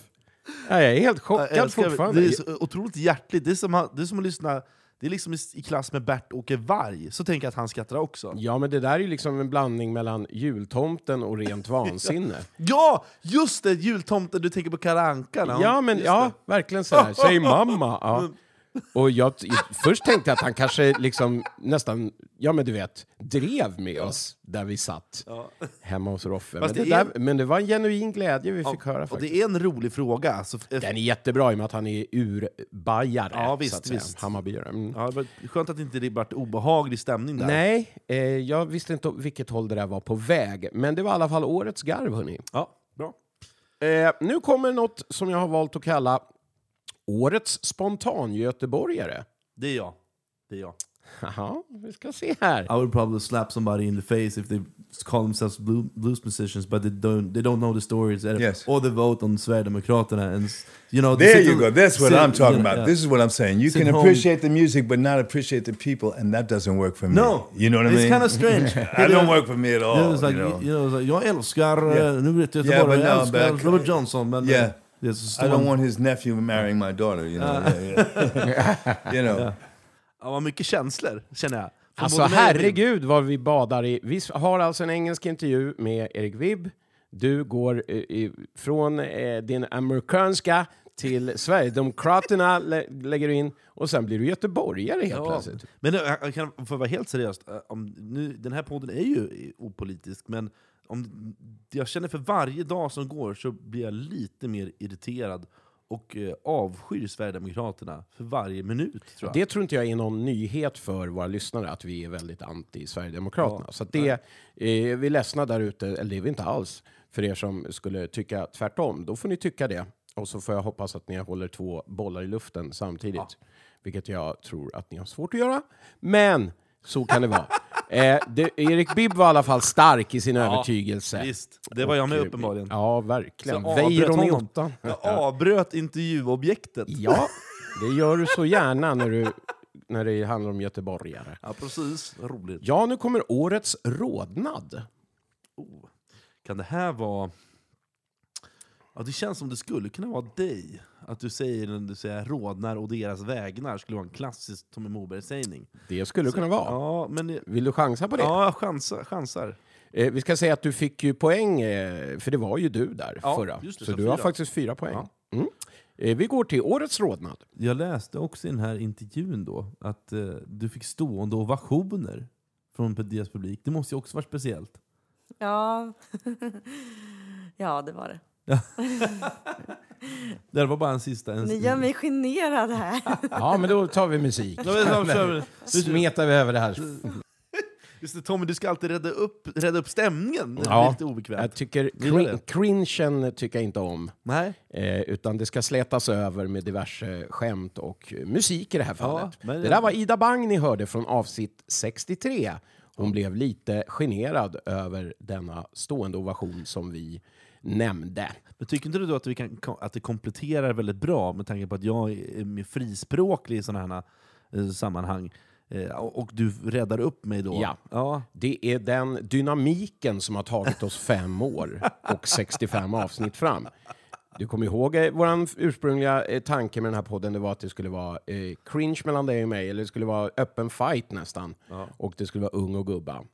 Ja, jag är helt chockad fortfarande. Det är så otroligt hjärtligt. Det är som, att- det är som att lyssna... Det är liksom i, klass med Bert-Åke Varg. Så tänker jag att han skrattar också. Ja, men det där är ju liksom en blandning mellan jultomten och rent vansinne. Ja, just det! Jultomten, du tänker på Kalle Anka. när hon- Ja, men ja, det. verkligen sådär. Säg mamma. Ja. Och jag, först tänkte jag att han kanske liksom nästan, ja men du vet, drev med oss där vi satt Ja. hemma hos Roffe. Men det, det är- där, men det var en genuin glädje vi fick höra Och faktiskt. det är en rolig fråga. Alltså, f- Den är jättebra i och med att han är urbajare. Ja, visst, så att säga. visst. Hammarbyare. Mm. ja, det skönt att det inte vart obehaglig stämning där. Nej, eh, jag visste inte vilket håll det där var på väg. Men det var i alla fall årets garv, hörni. Ja, bra. Eh, nu kommer något som jag har valt att kalla Årets spontan-göteborgare. Det är jag. Det är jag. Jaha, vi ska se här. I would probably slap somebody in the face if they call themselves blue, blues musicians, but they don't they don't know the stories or- Yes. or they vote on Sverigedemokraterna. And you know, There you go. That's what sit- I'm talking you know, about. yeah. This is what I'm saying. You Sit can home. appreciate the music, but not appreciate the people, and that doesn't work for me. No, you know what I it's mean? kind of strange. I don't work for me at all. Yeah, it's like, you know? you know, it's like, jag älskar, Yeah. eh, nu vet jag Yeah, inte bara, but jag no, älskar Robert Johnson, men Yeah. Eh, I don't want his nephew marrying my daughter. You know, yeah, yeah. you know. Ja. Ja, vad mycket känslor, känner jag. Från Alltså herregud vad vi badar i. Vi har alltså en engelsk intervju med Erik Vibb. Du går eh, i, från eh, din amerikanska till Sverigedemokraterna lä lägger du in och sen blir du göteborgare helt Ja, plötsligt. Men jag, jag kan, för att vara helt seriös, eh, om, nu, den här podden är ju opolitisk, men om, jag känner för varje dag som går så blir jag lite mer irriterad och eh, avskyr Sverigedemokraterna för varje minut. Tror jag. Det tror inte jag är någon nyhet för våra lyssnare att vi är väldigt anti-Sverigedemokraterna. Ja. Så det, eh, vi är ledsna där ute, eller det är vi inte alls, för er som skulle tycka tvärtom. Då får ni tycka det. Och så får jag hoppas att ni håller två bollar i luften samtidigt. Vilket jag tror att ni har svårt att göra. Men så kan det vara. Eh, det, Erik Bibb var i alla fall stark i sin Ja, övertygelse. Visst, det var jag med eh, uppenbarligen. Ja, verkligen. Weiron i ottan. Jag avbröt intervjuobjektet. Ja, det gör du så gärna när, du, när det handlar om göteborgare. Ja, precis. Roligt. Ja, nu kommer årets rodnad. Oh. Kan det här vara... Ja, det känns som det skulle kunna vara dig. Att du säger när du säger rodnar och deras vägnar skulle vara en klassisk Tommy Moberg-sägning. Det skulle det kunna vara. Ja, men... Vill du chansa på det? Ja, jag chansar. chansar. Eh, vi ska säga att du fick ju poäng, eh, för det var ju du där Ja, förra. det, så så du har faktiskt fyra poäng. Mm. Eh, vi går till årets rodnad. Jag läste också i den här intervjun då att eh, du fick stående ovationer från deras publik. Det måste ju också vara speciellt. Ja. ja, det var det. Det var bara en sista... En, Ni gör mig generad här. Ja, men då tar vi musik. Ja. Smetar vi över det här. Just det, Tommy, du ska alltid rädda upp, rädda upp stämningen. Ja, lite obekvämt. jag tycker Gillar crin- det? cringen tycker jag inte om. Nej. Eh, utan det ska slätas över med diverse skämt och musik i det här fallet. men- Det där var Ida Bang ni hörde från avsnitt 63. Hon blev lite generad över denna stående ovation som vi nämnde. Men tycker inte du då att, vi kan, att det kompletterar väldigt bra med tanke på att jag är mer frispråklig i sådana här eh, sammanhang? Eh, och, du räddar upp mig då? Ja. ja. Det är den dynamiken som har tagit oss fem år och 65 avsnitt fram. Du kommer ihåg eh, vår ursprungliga eh, tanke med den här podden, det var att det skulle vara eh, cringe mellan dig och mig, eller det skulle vara öppen fight nästan. Och det skulle vara ung och gubba.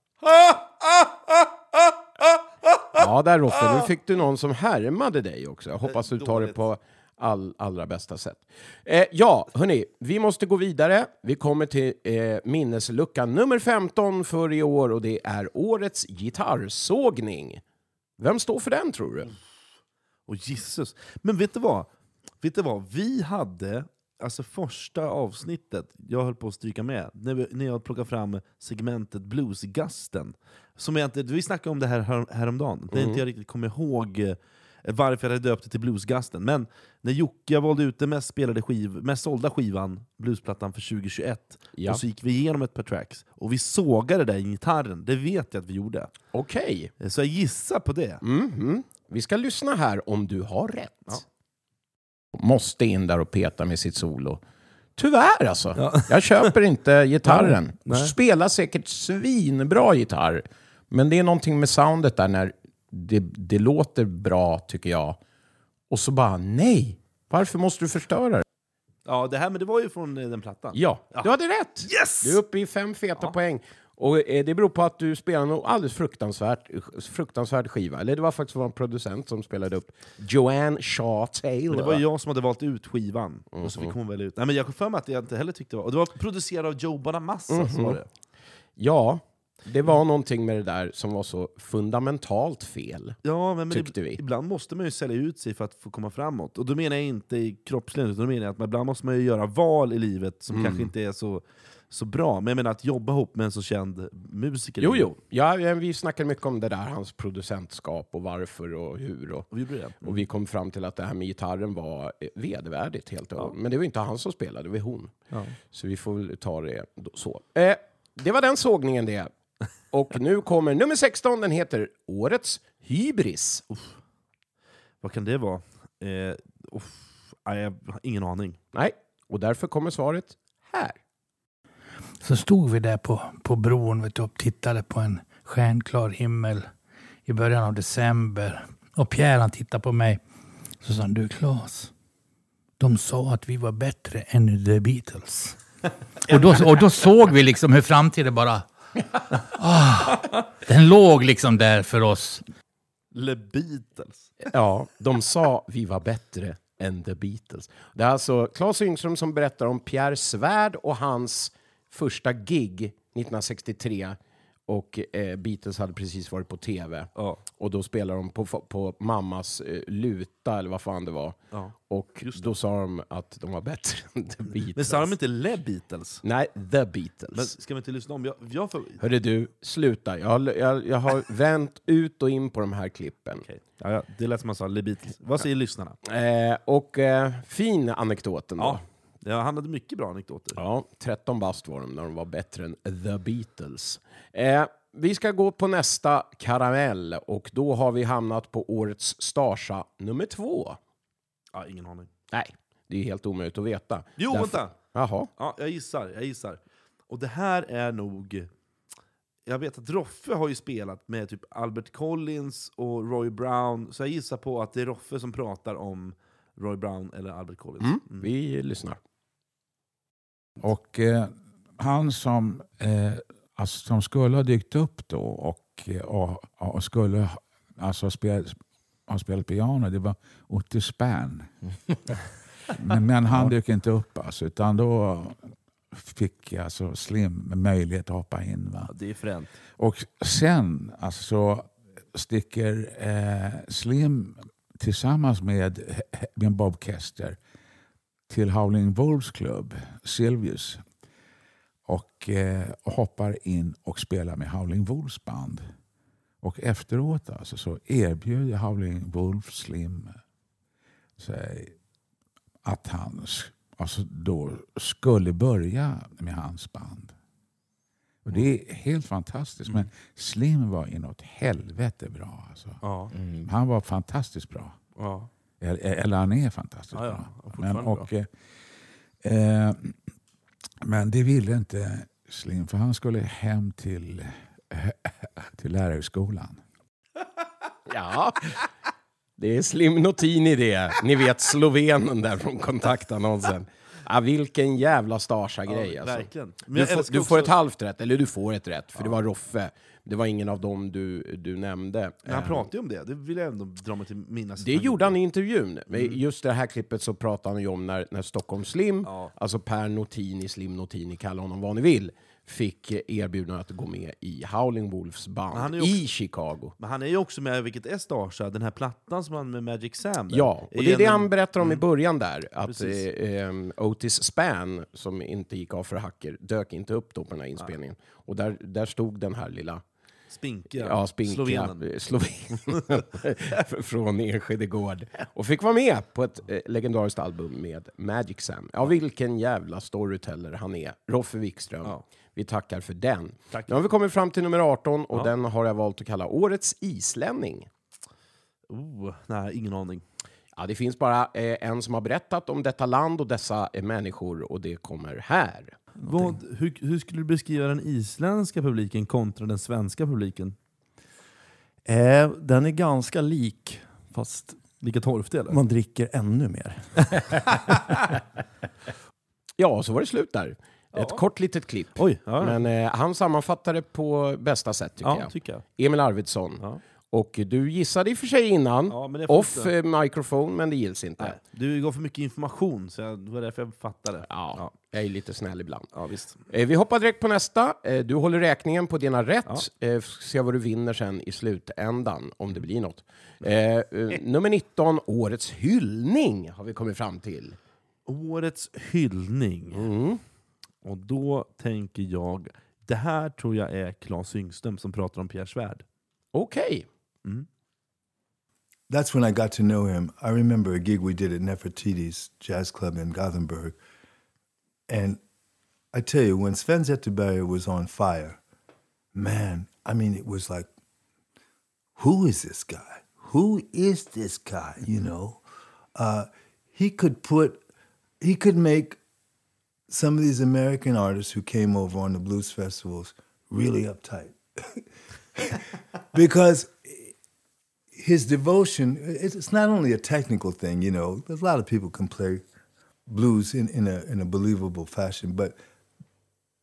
Ja, där Roffe, nu fick du någon som härmade dig också. Jag hoppas du tar det på all, allra bästa sätt. Eh, ja, hörni, vi måste gå vidare. Vi kommer till eh, minneslucka nummer 15 för i år och det är årets gitarrsågning. Vem står för den tror du? Och Jesus. Men vet du vad? Vet du vad? Vi hade, alltså första avsnittet, jag höll på att stryka med, när, vi, när jag plockade fram segmentet Bluesgasten. Som jag inte, vi snackade om det här här- häromdagen, det är inte jag riktigt kommer ihåg eh, varför jag hade döpt det till Bluesgasten. Men när Jocke valde ut den mest, spelade skiv, mest sålda skivan, bluesplattan för 2021, Ja. och så gick vi igenom ett par tracks, och vi sågade det där i gitarren, det vet jag att vi gjorde. Okej. Så jag gissar på det. Mhm. Vi ska lyssna här om du har rätt. Måste in där och peta med sitt solo. Tyvärr alltså. Jag köper inte gitarren. Nej. Spelar säkert svinbra gitarr. Men det är någonting med soundet där när det, det låter bra tycker jag. Och så bara nej. Varför måste du förstöra det? Ja, det här men det var ju från eh, den plattan. Ja, du hade rätt! Yes! Du är uppe i fem feta poäng. Och eh, det beror på att du spelar en alldeles fruktansvärt, fruktansvärd skiva. Eller det var faktiskt vår producent som spelade upp Joanne Shaw Taylor. Men det var jag som hade valt ut skivan, och så fick Mhm. hon välja ut. Nej, men jag har för mig att jag inte heller tyckte det var... Och det var producerat av Joe Bonamassa, så Mhm. var det. Ja, det var någonting med det där som var så fundamentalt fel. Ja, men, men Tyckte vi. ibland måste man ju sälja ut sig för att få komma framåt. Och då menar jag inte i kroppsligen, utan då menar jag att man, ibland måste man ju göra val i livet som Mm. kanske inte är så, så bra. Men jag menar att jobba ihop med en så känd musiker. Jo, jo. Ja, ja, vi snackade mycket om det där, hans producentskap och varför och hur. Och, Och vi det. och vi kom fram till att det här med gitarren var eh, vedervärdigt helt och Men det var inte han som spelade, det var hon. Ja. Så vi får väl ta det då, så. Eh, det var den sågningen det. Och nu kommer nummer 16, den heter Årets hybris. Vad kan det vara? Eh, uff, nej, jag har ingen aning. Nej, och därför kommer svaret här. Så stod vi där på, på bron vet du, och tittade på en stjärnklar himmel i början av december. Och Pierre han tittade på mig. Så sa han, du Claes, de sa att vi var bättre än The Beatles. och, då, och då såg vi liksom hur framtiden bara... Ah, den låg liksom där för oss. Le Beatles. Ja, de sa vi var bättre än The Beatles. Det är alltså Claes Yngström som berättar om Pierre Svärd och hans första gig 1963. Och eh, Beatles hade precis varit på tv. Ja. Och då spelade de på, på mammas eh, luta, eller vad fan det var. Ja. Och då sa de att de var bättre än The Beatles. Men sa de inte Le Beatles? Nej, The Beatles. Men ska vi inte lyssna om? Jag, jag får... Hörru du, sluta. Jag, har- jag, jag har vänt ut och in på de här klippen. Ja, ja, det lät som man sa Le Beatles. Vad säger lyssnarna? Eh, och eh, fin anekdoten då. Ja. Han hade mycket bra anekdoter. Ja, 13 bast var de när de var bättre än The Beatles. Eh, vi ska gå på nästa karamell och då har vi hamnat på årets Starsa nummer två. Ja, ingen aning. Nej, det är helt omöjligt att veta. Jo, Därför- vänta! Jaha. Ja, jag gissar, jag gissar. Och det här är nog... Jag vet att Roffe har ju spelat med typ Albert Collins och Roy Brown, så jag gissar på att det är Roffe som pratar om Roy Brown eller Albert Collins. Mm, Mm. vi lyssnar. Och eh, han som, eh, alltså, som skulle ha dykt upp då och, eh, och, och skulle alltså, spela, ha spelat piano, det var Otte Spann. men, men han dök inte upp alltså, utan då fick alltså Slim möjlighet att hoppa in. Va? Ja, det är fränt. Och sen alltså, så sticker eh, Slim tillsammans med, med Bob Kester till Howling Wolves klubb, Silvius. Och eh, hoppar in och spelar med Howling Wolves band. Och efteråt alltså, så erbjöd Howling Wolves Slim sig att han alltså, då skulle börja med hans band. Och det är helt fantastiskt. Men Slim var inåt helvete bra. Alltså. Ja. Han var fantastiskt bra. Ja. Eller, han är fantastiskt Ja, ja. bra. Men, och, eh, eh, men det ville inte Slim, för han skulle hem till, till lärarhögskolan. Ja, det är Slim Notini det. Ni vet slovenen där från kontaktannonsen. Ja, vilken jävla Starsa-grej Ja, alltså. Du, får, du får också- ett halvt rätt, eller du får ett rätt, för det var Roffe. Det var ingen av dem du, du nämnde. Men han Eh, pratade ju om det, det vill jag ändå dra mig till minnas. Det gjorde han i intervjun. Mm. Just det här klippet så pratade han ju om när, när Stockholm Slim, alltså Per Notini, Slim Notini, kalla honom vad ni vill, fick eh, erbjudandet att gå med i Howling Wolves band ju i Chicago. Men han är ju också med, vilket är Starsa, den här plattan som han med Magic Sam. där, Ja, och det är det en- han berättar om i Mm. början där. Att eh, em, Otis Spann, som inte gick av för hacker, dök inte upp då på den här inspelningen. Och där, där stod den här lilla Spinkiga, ja, spinkiga slovenen. sloven från Enskede gård. Och fick vara med på ett eh, legendariskt album med Magic Sam. Ja, vilken jävla storyteller han är. Roffe Wikström. Vi tackar för den. Tack. Nu har vi kommit fram till nummer 18 och Ja. den har jag valt att kalla Årets islänning. Oh, nej, ingen aning. Ja, det finns bara eh, en som har berättat om detta land och dessa eh, människor och det kommer här. Vad, hur, hur skulle du beskriva den isländska publiken kontra den svenska publiken? Eh, den är ganska lik, fast Lika torftig eller? man dricker ännu mer. Ja, så var det slut där. Ett kort litet klipp. Oj, ja. Men eh, han sammanfattade på bästa sätt tycker Ja, jag. tycker jag. Emil Arvidsson. Ja. Och du gissade i och för sig innan, Ja, men off inte. eh, microphone, men det gills inte. Nej, du gav för mycket information, så jag, det var därför jag fattade. Ja, jag är lite snäll ibland. Ja, visst. Eh, vi hoppar direkt på nästa. Eh, du håller räkningen på dina rätt. F- se vad du vinner sen i slutändan, om det blir något. Eh, nummer 19, Årets hyllning, har vi kommit fram till. Årets hyllning. Mm. Och då tänker jag, det här tror jag är Claes Yngström som pratar om Pierre Svärd. Okej. Mm. That's when I got to know him. I remember a gig we did at Nefertiti's Jazz Club in Gothenburg. And I tell you, when Sven Zetterberg was on fire, man, I mean, it was like, who is this guy? Who is this guy? You know, uh, he could put, he could make some of these American artists who came over on the blues festivals really uptight. because his devotion it's not only a technical thing you know a lot of people can play blues in, in, a, in a believable fashion but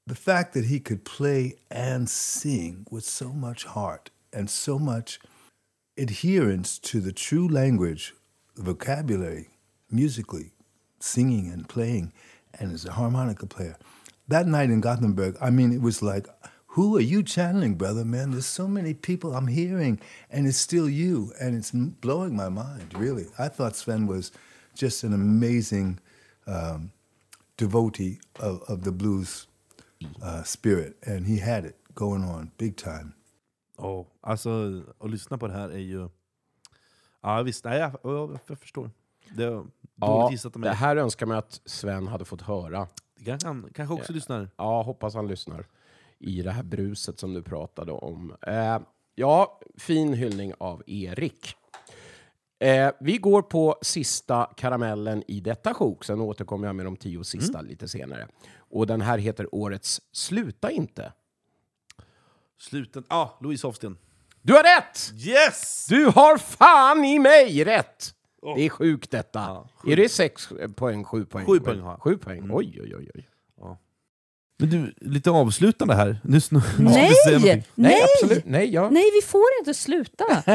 the fact that he could play and sing with so much heart and so much adherence to the true language vocabulary musically singing and playing and as a harmonica player. That night in gothenburg i mean it was like who are you channeling, brother, man? There's so many people I'm hearing, and it's still you, and it's blowing my mind, really. I thought Sven was just an amazing um, devotee of, of the blues uh, spirit, and he had it going on big time. Oh, alltså, att lyssna på det här är ju... Ja visst, nej, jag, jag, jag förstår. Det Ja, det här önskar man att Sven hade fått höra. Det kanske han kanske också lyssnar. Ja, hoppas han lyssnar i det här bruset som du pratade om. Eh, ja, fin hyllning av Erik. Eh, vi går på sista karamellen i detta sjok, sen återkommer jag med de tio sista lite senare. Och den här heter årets Sluta inte. Sluten. Ja, ah, Louise Hofsten. Du har rätt! Yes! Du har fan i mig rätt! Det är sjukt detta. Ja, är det sex poäng, sju poäng? Sju poäng har jag. Sju poäng, oj oj oj. oj. Men du, lite avslutande här. Nu, nu, Nej! Nej, Nej! absolut. Nej, jag... Nej, vi får inte sluta. Vi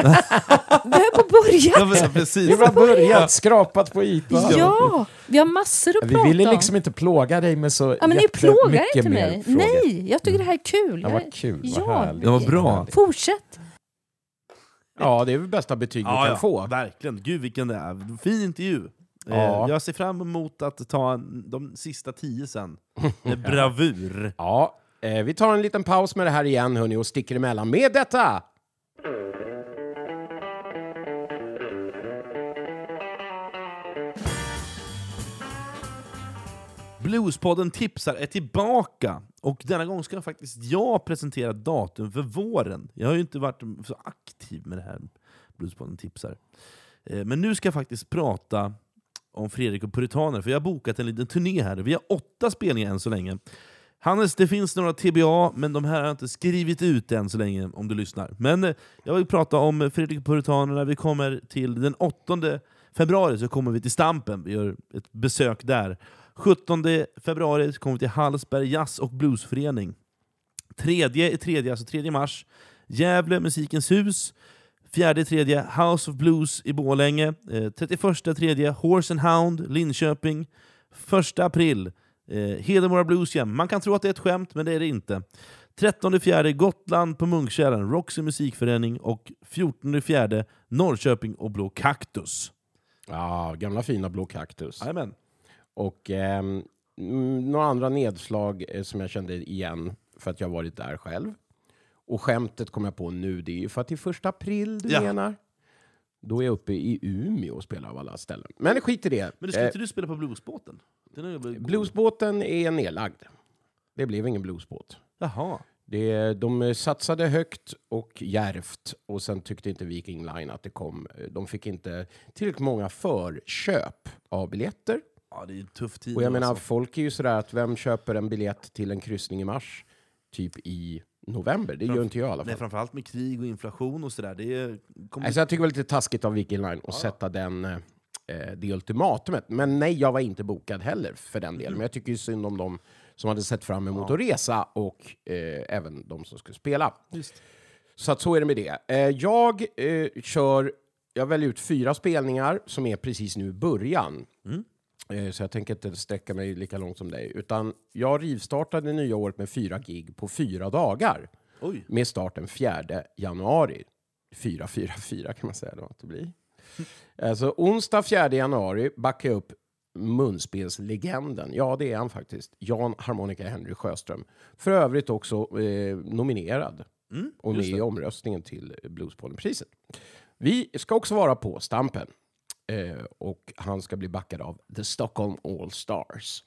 har bara börjat. Ja, men precis. Vi har börjat, skrapat på ytan. Ja, vi har massor att Vi prata ville om. liksom inte plåga dig med så Ja, men ni plågar jättemycket inte mer mig. frågor. Nej, jag tycker det här är kul. Ja, Jag- vad kul, vad ja, härligt. Det var bra. Fortsätt. Ja, det är väl bästa betyg du Ja, kan ja, få. verkligen. Gud vilken det är. Fin intervju. Eh, Ja. Jag ser fram emot att ta de sista tio sen. Med bravur. Ja, eh, vi tar en liten paus med det här igen hörni, och sticker emellan med detta. Bluespodden tipsar är tillbaka! Och denna gång ska faktiskt jag presentera datum för våren. Jag har ju inte varit så aktiv med det här Bluespodden tipsar. Eh, Men nu ska jag faktiskt prata om Fredrik och Puritaner, för jag har bokat en liten turné här. Vi har åtta spelningar än så länge. Hannes, det finns några TBA, men de här har jag inte skrivit ut än så länge, om du lyssnar. Men eh, jag vill prata om Fredrik och Puritanerna. Vi kommer till den 8 februari så kommer vi till Stampen, vi gör ett besök där. 17 februari så kommer vi till Hallsberg Jazz och Bluesförening. 3 i tredje, alltså 3 mars, Gävle Musikens hus. 4 tredje House of Blues i Borlänge. Eh, 31 tredje Horse and Hound, Linköping. 1 april eh, Hedemora Blues Jam. Man kan tro att det är ett skämt, men det är det inte. 13 fjärde Gotland på Munkkällan, Roxy musikförening. Och 14 fjärde Norrköping och Blå Kaktus. Ja, gamla fina Blå Kaktus. Jajamän. Och mm, några andra nedslag eh, som jag kände igen för att jag varit där själv. Och skämtet kom jag på nu, det är ju för att det är första april du Ja. menar. Då är jag uppe i Umeå och spelar av alla ställen. Men skit i det. Men du ska Eh, inte du spela på Bluesbåten? Är Bluesbåten är nedlagd. Det blev ingen bluesbåt. Jaha. Det, de satsade högt och järvt och sen tyckte inte Viking Line att det kom. De fick inte tillräckligt många förköp av biljetter. Ja, det är en tuff tid. Och jag menar, alltså. folk är ju sådär att vem köper en biljett till en kryssning i mars? Typ i november? Det gör inte jag i alla Nej, fall. framförallt med krig och inflation och sådär. Det är, kommer... Alltså, jag tycker det var lite taskigt av Viking Line att sätta den, eh, det ultimatumet. Men nej, jag var inte bokad heller för den delen. Men jag tycker ju synd om dem som hade sett fram emot att resa och eh, även de som skulle spela. Så att så är det med det. Eh, jag eh, kör, jag väljer ut fyra spelningar som är precis nu i början. Eh, Så jag tänker inte sträcka mig lika långt som dig. Utan jag rivstartade det nya året med fyra gig på fyra dagar. Oj. Med start den 4 januari. 4, 4, 4 kan man säga då att det blir. Alltså onsdag 4 januari backar jag upp munspelslegenden. Ja, det är han faktiskt. Jan Harmonica Henry Sjöström. För övrigt också eh, nominerad Mm, och med i omröstningen till Bluespollenpriset. Vi ska också vara på Stampen. Eh, och han ska bli backad av The Stockholm All Stars.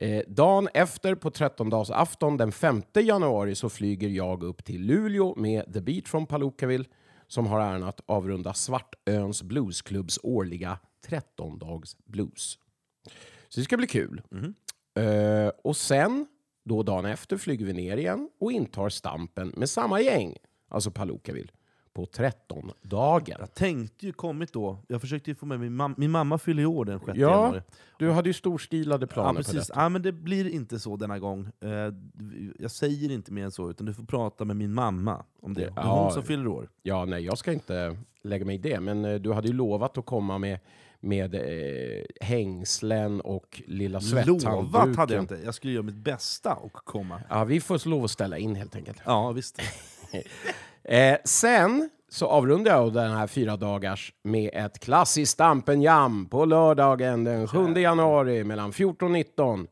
Eh, dagen efter, på 13-dagsafton den 5 januari, så flyger jag upp till Luleå med The Beat från Palookaville som har äran att avrunda Svartöns Bluesklubbs årliga 13-dags blues. Så det ska bli kul. Eh, och sen, då dagen efter, flyger vi ner igen och intar Stampen med samma gäng, alltså Palookaville, på 13-dagen. Jag tänkte ju kommit då. Jag försökte ju få med min mamma. Min mamma fyller ju år den 6 Ja, januari. du hade ju storstilade Ja, planer på precis. detta. Ja, men det blir inte så denna gång. Eh, Jag säger inte mer än så, utan du får prata med min mamma om det. Det är Ja. hon som fyller år. Ja, nej, jag ska inte lägga mig i det. Men eh, du hade ju lovat att komma med, med eh, hängslen och lilla svetthandduken. Lovat hade jag inte. Jag skulle göra mitt bästa och komma. Ja, vi får lov att ställa in helt enkelt. Ja, visst. Eh, sen så avrundar jag den här fyra dagars med ett klassiskt Stampen Jam på lördagen den 7 januari mellan 14 och 19.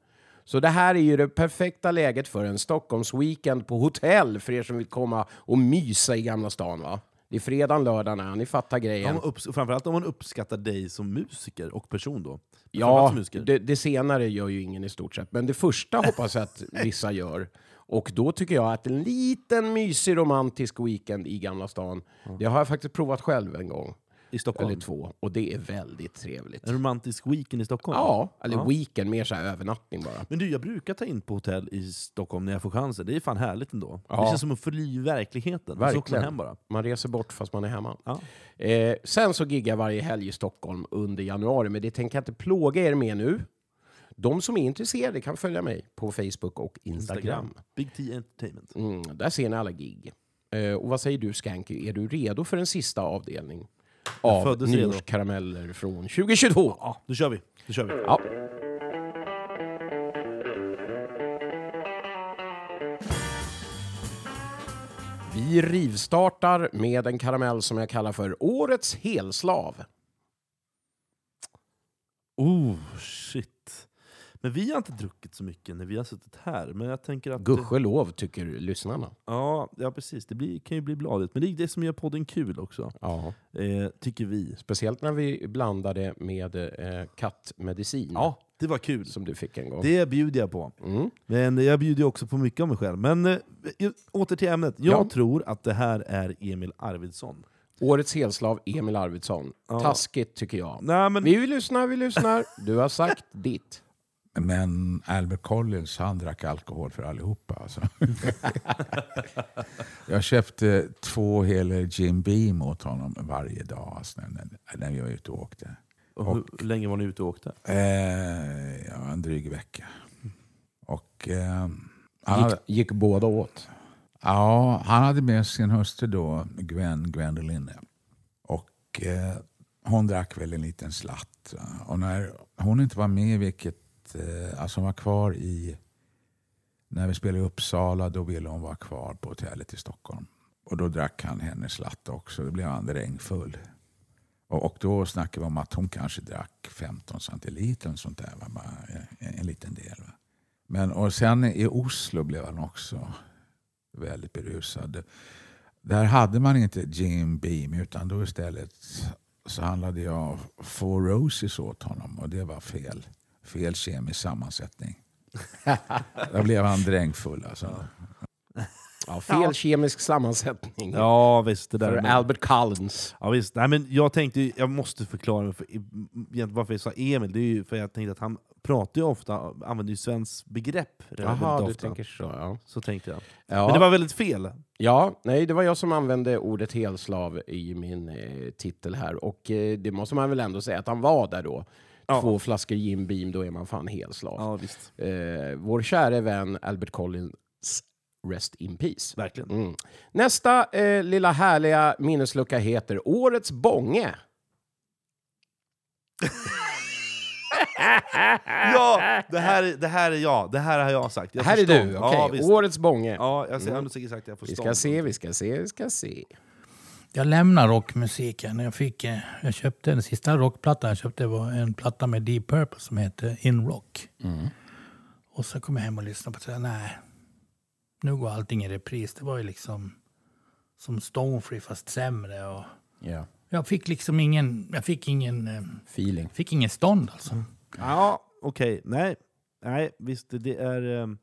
Så det här är ju det perfekta läget för en Stockholmsweekend på hotell för er som vill komma och mysa i Gamla stan. Va? Det är fredagen, lördagen, ni fattar grejen. Om upps- framförallt om man uppskattar dig som musiker och person då. Ja, det, det senare gör ju ingen i stort sett. Men det första hoppas jag att vissa gör. Och då tycker jag att en liten mysig romantisk weekend i Gamla stan, det har jag faktiskt provat själv en gång. I Stockholm? Eller två. Och det är väldigt trevligt. En romantisk weekend i Stockholm? Ja, eller Ja. weekend, mer så här övernattning bara. Men du, jag brukar ta in på hotell i Stockholm när jag får chansen. Det är fan härligt ändå. Ja. Det känns som att fly verkligheten. Så åker man Verkligen. hem bara. Man reser bort fast man är hemma. Ja. Eh, sen så giggar jag varje helg i Stockholm under januari, men det tänker jag inte plåga er med nu. De som är intresserade kan följa mig på Facebook och Instagram. Big T Entertainment. Mm, där ser ni alla gig. Eh, och vad säger du Skanky, är du redo för en sista avdelning? Av föddes redo. nyårskarameller från 2022? Ja, då kör vi. Då kör vi. Ja. Vi rivstartar med en karamell som jag kallar för Årets helslav. Oh, shit. Men vi har inte druckit så mycket när vi har suttit här. Men jag tänker att... Gudskelov tycker lyssnarna. Ja, ja precis. Det blir, kan ju bli bladigt. Men det är det som gör podden kul också. Ja. Eh, tycker vi. Speciellt när vi blandade med eh, kattmedicin. Ja, det var kul. Som du fick en gång. Det bjuder jag på. Mm. Men jag bjuder ju också på mycket av mig själv. Men eh, åter till ämnet. Jag Ja. tror att det här är Emil Arvidsson. Årets helslav Emil Arvidsson. Ja. Taskigt tycker jag. Nej, men... Vi lyssnar, vi lyssnar. Du har sagt ditt. Men Albert Collins han drack alkohol för allihopa. Alltså. jag köpte två hela Jim Beam åt honom varje dag alltså, när, när, vi var ute och åkte. Och hur länge var ni ute och åkte? Eh, ja, en dryg vecka. Och, eh, han Gick, gick båda åt? ja, han hade med sin hustru då, Gwen Gwendoline. Och eh, hon drack väl en liten slatt. Och när hon inte var med, vilket, eh, alltså hon var kvar i, när vi spelade i Uppsala, då ville hon vara kvar på hotellet i Stockholm. Och då drack han hennes slatt också, då blev han regnfull. Och, och då snackade vi om att hon kanske drack 15 centiliter, eller sånt där, va? En, en liten del. Va? Men, och sen i Oslo blev han också väldigt berusad. Där hade man inte Jim Beam utan då istället så handlade jag Four Roses åt honom och det var fel. Fel kemisk sammansättning. Då blev han drängfull alltså. Ja, fel kemisk sammansättning. Ja, visst. Det där. För men- Albert Collins. Ja, visst. Nej, men jag tänkte, jag måste förklara för, varför jag sa Emil. Det är ju för jag tänkte att han pratar ju ofta, använder ju svenskt begrepp relativt Jaha, du tänker så. Ja. Så tänkte jag. Ja. Men det var väldigt fel. Ja, nej, det var jag som använde ordet helslav i min eh, titel här. Och eh, det måste man väl ändå säga att han var där då. Ja. Två flaskor Jim Beam, då är man fan helslav. Ja, visst. Eh, vår käre vän Albert Collins, rest in peace. Verkligen. Mm. Nästa eh, lilla härliga minneslucka heter Årets bånge. Ja, det här, är- det här är jag. Det här har jag sagt. Jag här är förstår. du, okej. Ja, visst. Årets bånge. Ja, jag ser Mm. mm. säkert jag Vi ska se, vi ska se, vi ska se. Jag lämnar rockmusiken. Jag, fick, eh, jag köpte den sista rockplattan jag köpte var en platta med Deep Purple som heter In Rock. Och så kom jag hem och lyssnade på det sa, nej, nu går allting i repris. Det var ju liksom som Stonefree fast sämre. Och Ja. jag fick liksom ingen, jag fick ingen, eh, Feeling. fick ingen stånd alltså. Ja, okej. Nej. Nej, visst. Det är... ehm,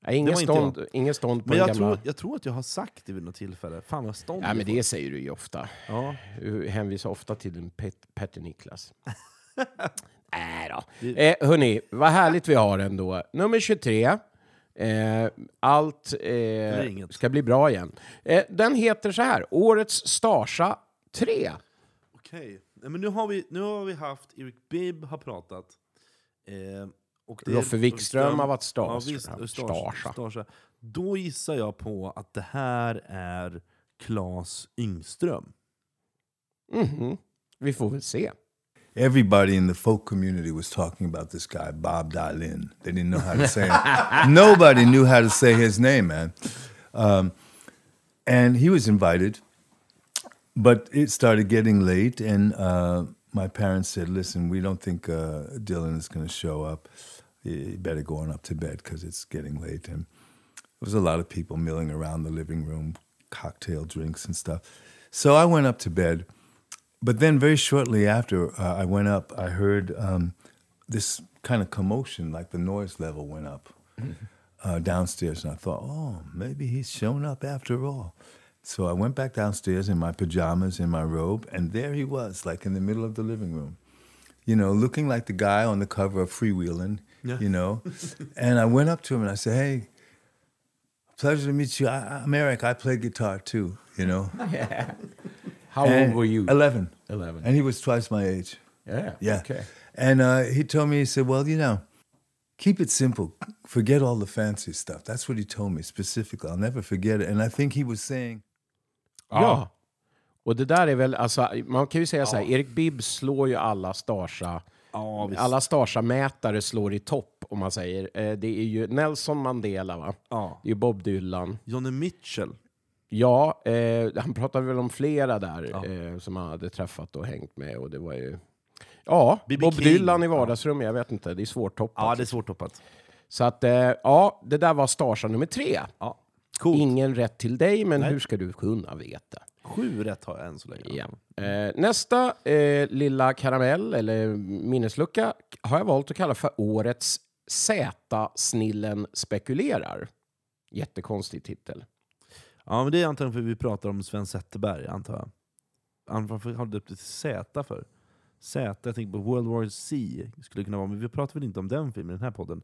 Nej, ingen, stånd, ingen stånd på Men jag gamla... tror, jag tror att jag har sagt det vid något tillfälle. Fan vad stånd Ja, men det säger du ju ofta. Ja. Du hänvisar ofta till din pet, Petter Niklas. Nej då. Det- Eh, hörni, vad härligt vi har ändå. Nummer 23. Eh, allt eh, ska bli bra igen. Eh, den heter så här, Årets Starsa 3. Okej. Nej, Men nu har, vi, nu har vi haft Erik Bibb har pratat. Och det Roffe Wikström har varit Starsa. Ja, visst. Då gissar jag på att det här är Claes Yngström. Mhm. Vi får väl se. Everybody in the folk community was talking about this guy, Bob Dylan. They didn't know how to say it. Nobody knew how to say his name, man. Um, and he was invited, but it started getting late, and uh, my parents said, "Listen, we don't think uh, Dylan is going to show up. You better go on up to bed because it's getting late." And there was a lot of people milling around the living room, cocktail drinks and stuff. So I went up to bed. But then, very shortly after uh, I went up, I heard um, this kind of commotion, like the noise level went up uh, downstairs. And I thought, oh, maybe he's shown up after all. So I went back downstairs in my pajamas, in my robe, and there he was, like in the middle of the living room, you know, looking like the guy on the cover of Freewheeling, Yeah. you know. and I went up to him and I said, hey, pleasure to meet you. I, I'm Eric. I play guitar too, you know. Yeah. How And- old were you? 11. 11. And he was twice my age. Yeah. Yeah. Okay. And uh, he told me, he said, well, you know, keep it simple. Forget all the fancy stuff. That's what he told me specifically. I'll never forget it. And I think he was saying, Ja. Och det där är väl, alltså, man kan ju säga så här, Erik Bibb slår ju alla Starsa, Ja, visst. alla Starsa-mätare slår i topp om man säger. Eh, Det är ju Nelson Mandela va? Ja. Det är ju Bob Dylan. Johnny Mitchell. Ja, eh, han pratade väl om flera där Ja. eh, som han hade träffat och hängt med och det var ju... Ja, B.B. Bob King. Dylan i vardagsrummet, jag vet inte, det är svårtoppat. Ja, det är svårt toppat. Så att, eh, ja, det där var Starsa nummer tre. Ja. Coolt. Ingen rätt till dig, men Nej. hur ska du kunna veta? Sju rätt har jag än så länge. Ja. Eh, nästa eh, lilla karamell, eller minneslucka, har jag valt att kalla för årets Z-snillen spekulerar. Jättekonstig titel. Ja, men det är antagligen för vi pratar om Sven Zetterberg, antar jag. Varför har döpt det till Z för? Z, jag tänker på World War C, skulle kunna vara, men vi pratar väl inte om den filmen i den här podden?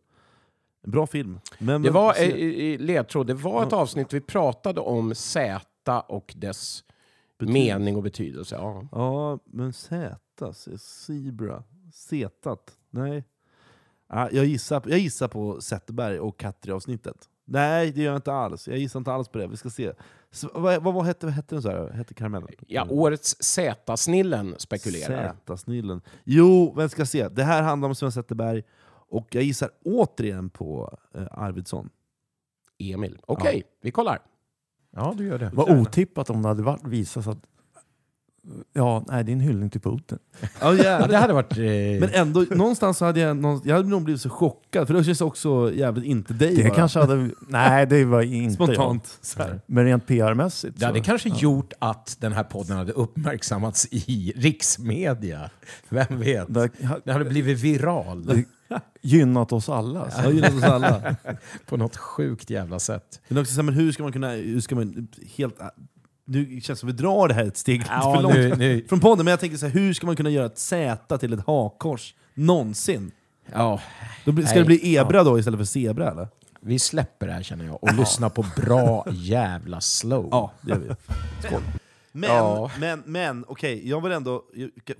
En bra film. Men Det var, eh, i- i ledtråd, det var ett avsnitt vi pratade om Z och dess Betydelse. mening och betydelse. Ja. Ja, men Z, se- Zebra, Zetat, nej. Ja, jag, gissar, jag gissar på Zetterberg och Katri-avsnittet. Nej, det gör jag inte alls. Jag gissar inte alls på det. Vi ska se. Så, vad, vad, vad hette, vad hette den så här? Hette karamellen? ja, årets Z-snillen spekulerar. Z-snillen. Jo, men ska se. Det här handlar om Sven Zetterberg, och jag gissar återigen på eh, Arvidsson. Emil. Okej, vi kollar. Ja, du gör det. Vad otippat om det hade varit visat att Ja, nej, det är en hyllning till Putin. Ja, Ja, det hade varit... Eh, Men ändå, någonstans så hade jag, någon, jag hade nog blivit så chockad, för det känns också jävligt inte dig Det bara. kanske hade... Nej, det var inte Spontant. jag. Så här. Men rent PR-mässigt Det hade så- kanske gjort att den här podden hade uppmärksammats i riksmedia. Vem vet? Det Den hade blivit viral. hade gynnat oss alla. Ja, gynnas oss alla. På något sjukt jävla sätt. Men också så här, men hur ska man kunna... Hur ska man, helt, nu känns det som att vi drar det här ett steg Ja, för långt nu- nu- från podden, men jag tänker så här, hur ska man kunna göra ett Z till ett hakkors någonsin? Ja, Då blir, ska Nej, det bli ebra då istället för zebra eller? vi släpper det här känner jag och lyssnar på bra jävla slow. Ja, det gör vi. Skål. Men, Ja. men, men okej, jag vill ändå...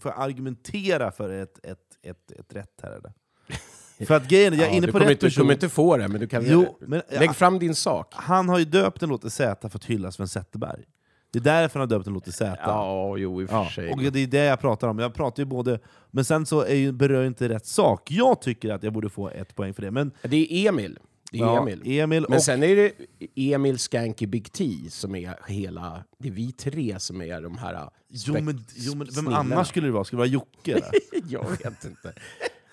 Får jag argumentera för ett, ett, ett, ett rätt här eller? För att grejen jag är Ja, inne på rätt inte, du person. kommer inte få det, men du kan... Jo, men- Lägg fram din sak. Han har ju döpt en låt till Z för att hylla Sven Zetterberg. Det är därför han har döpt en låt till Z. Ja, jo i och för Ja, sig. och det är det jag pratar om. Jag pratar ju både... Men sen så är ju, berör inte rätt sak. Jag tycker att jag borde få ett poäng för det. Men, Det är Emil. Det är ja, Emil. Emil Men och, sen är det Emil Skanky Big T som är hela... Det är vi tre som är de här... jo, men, jo, men vem annars skulle det vara? Skulle det vara Jocke? jag vet inte.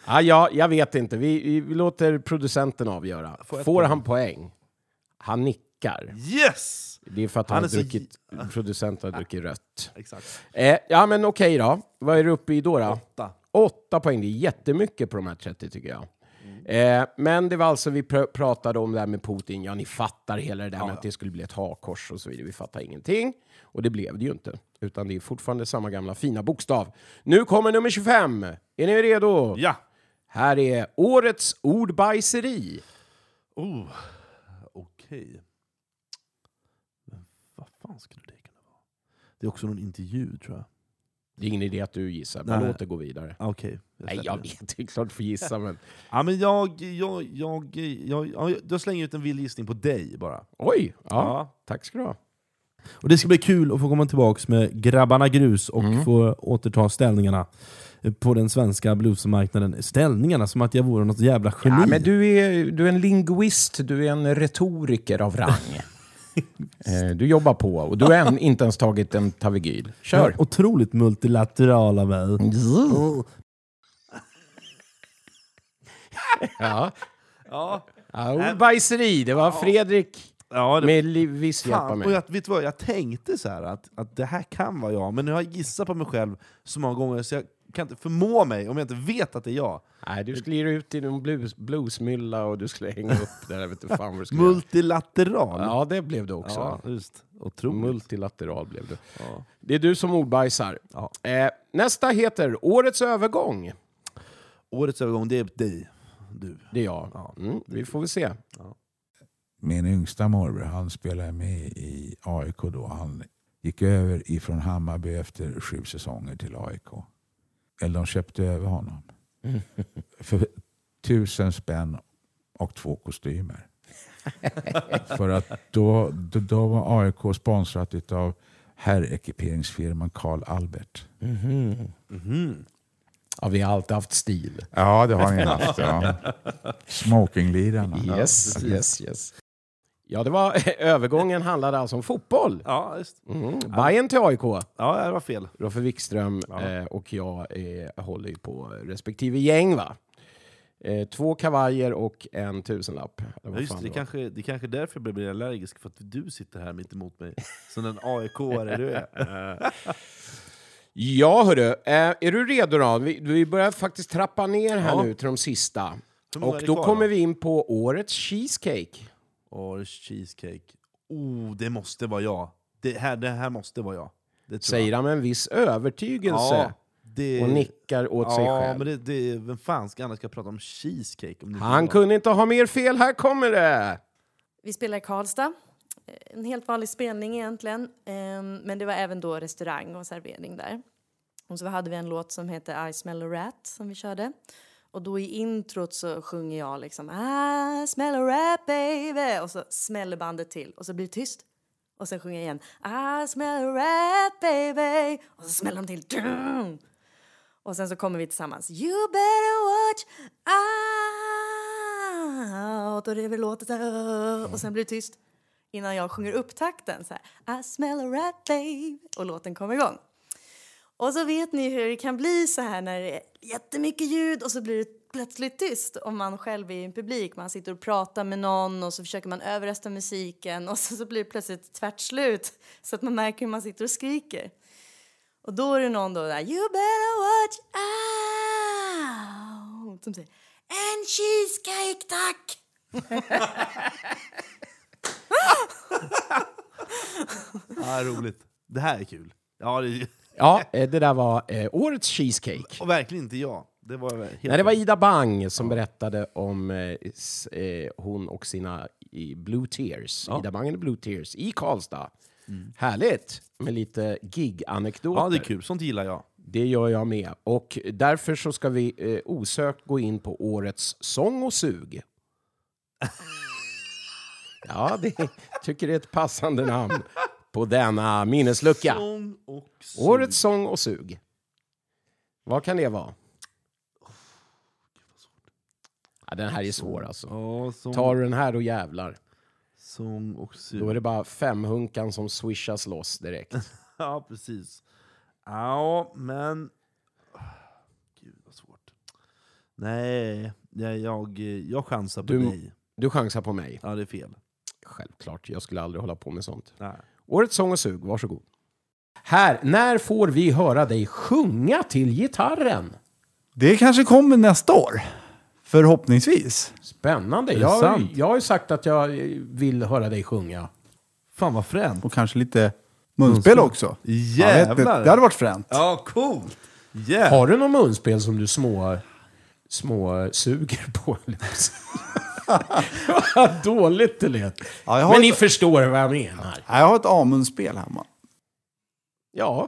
Ja, ja, jag vet inte. Vi, vi, vi låter producenten avgöra. Får Får, han poäng? Han nickar. yes! Det är för att han, Han har är så druckit, producenten har druckit rött. Exakt. Eh, ja, men okej då. Vad är du uppe i då? då? Åtta. Åtta poäng, det är jättemycket på de här 30 tycker jag. Eh, men det var alltså, vi pr pratade om det här med Putin, ja ni fattar hela det där med att det skulle bli ett hakkors och så vidare. Vi fattar ingenting. Och det blev det ju inte. Utan det är fortfarande samma gamla fina bokstav. Nu kommer nummer 25. Är ni redo? Ja! Här är årets ordbajseri. Oh. Okej. Men vad fan skulle det kunna vara? Det är också någon intervju tror jag. Det är ingen idé att du gissar, Nej. låt det gå vidare. Ah, Okej. Nej, släpper jag det. vet, det är klart du får gissa men... Ja, men jag, jag, jag, jag, jag, jag slänger ut en vild gissning på dig bara. Oj! Ja, Ja. tack ska du ha. Och det ska bli kul att få komma tillbaka med Grabbarna Grus och Mm. få återta ställningarna på den svenska bluesmarknaden. Ställningarna, som att jag vore något jävla geni. Ja, men du är, du är en linguist, du är en retoriker av rang. eh, du jobbar på och du har än inte ens tagit en Tavegyl. Kör! Ja, otroligt multilateral av mig. Ja. Ja. Ja, ordbajseri, det var Fredrik Ja, det- Med viss hjälp av mig. och jag, vet du vad, jag tänkte så här att, att det här kan vara jag, men nu har jag gissat på mig själv så många gånger så jag kan inte förmå mig om jag inte vet att det är jag. Nej, du skulle ge ut i någon blues, bluesmylla och du skulle hänga upp där. Jag vet inte fan vad du skulle. Multilateral. Ja, det blev du också. Ja, just. Otroligt. Multilateral blev du. Ja. Det är du som ordbajsar. Ja. Eh, nästa heter Årets övergång. Årets övergång, det är dig. Du. Det är jag. Ja. Mm, vi får väl se. Min yngsta morbror han spelade med i AIK då. Han gick över ifrån Hammarby efter sju säsonger till AIK. Eller de köpte över honom. För tusen spänn och två kostymer. För att då, då, då var AIK sponsrat av herrekiperingsfirman Karl Albert. Mhm. Ja, vi har alltid haft stil. Ja, det har ni haft. Ja. Smokinglirarna. Yes, yes, yes. Ja, det var, övergången handlade alltså om fotboll. Ja, just. Mm. Bayern till AIK. Ja, det var fel. Roffe Wikström eh, och jag eh, håller ju på respektive gäng. va? Eh, två kavajer och en tusenlapp. Eller Ja, just det, det, kanske, det är kanske därför jag blir allergisk, för att du sitter här mitt emot mig. Som den AIK-are du är. Ja, hörru. Eh, är du redo då? Vi, vi börjar faktiskt trappa ner här Ja. nu till de sista. Är Och det då kommer vi in på årets cheesecake. Årets cheesecake. Oh, det måste vara jag. Det här, det här måste vara jag. Det Säger jag. han med en viss övertygelse. Ja, det, Och nickar åt sig ja, själv. men det, det, vem fan ska annars ska prata om cheesecake? Om Han var- kunde inte ha mer fel. Här kommer det! Vi spelar i Karlstad. Eh, En helt vanlig spelning egentligen. Ehm, Men det var även då restaurang och servering där. Och så hade vi en låt som heter I smell a rat som vi körde. Och då i introt så sjunger jag liksom I smell a rat baby. Och så smäller bandet till och så blir det tyst. Och sen sjunger jag igen I smell a rat baby. Och så smäller de till. Dum! Och sen så kommer vi tillsammans. You better watch out. Och det är väl låter så här. Och sen blir det tyst. Innan jag sjunger upp takten. Så här, I smell a rat babe. Och låten kommer igång. Och så vet ni hur det kan bli så här när det är jättemycket ljud och så blir det plötsligt tyst om man själv är i en publik. Man sitter och pratar med någon och så försöker man överrösta musiken och så, så blir det plötsligt tvärt slut så att man märker hur man sitter och skriker. Och då är det någon då där, you better watch out, som säger en cheesecake tack! Ja, roligt. Det här är kul. Ja, det, Ja, eh, det där var eh, årets cheesecake. och verkligen inte jag. Det var helt Nej, det var Ida Bang som berättade om eh, s- eh, hon och sina i Blue Tears. Ja. Ida Bang and the Blue Tears i Karlstad. Härligt med lite gig-anekdoter. Ja, det är kul. Sånt gillar jag. Det gör jag med. Och därför så ska vi eh, osökt gå in på årets sång och sug. ja, det tycker det är ett passande namn på denna minneslucka. Sång och sug. Årets sång och sug. Vad kan det vara? Ja, den här är svår alltså. Ja, sång, Tar du den här då jävlar. sång och sug. Då är det bara femhunkan som swishas loss direkt. Ja, precis. Ja, men... Gud, vad svårt. Nej, jag, jag, jag chansar på Du- dig. Du chansar på mig. Ja, det är fel. Självklart, jag skulle aldrig hålla på med sånt. Nej. Årets sång och sug, varsågod. Här, när får vi höra dig sjunga till gitarren? Det kanske kommer nästa år. Förhoppningsvis. Spännande. Jag, har- sant? jag har ju sagt att jag vill höra dig sjunga. Fan vad fränt. Och kanske lite munspel också. Jag vet inte, Jävlar! det hade varit fränt. Ja, coolt! Yeah. Har du någon munspel som du små, små suger på? Vad dåligt det lät. Ja, jag, har Men ni ett, förstår vad jag menar. ja, jag har ett A-munspel hemma. Ja,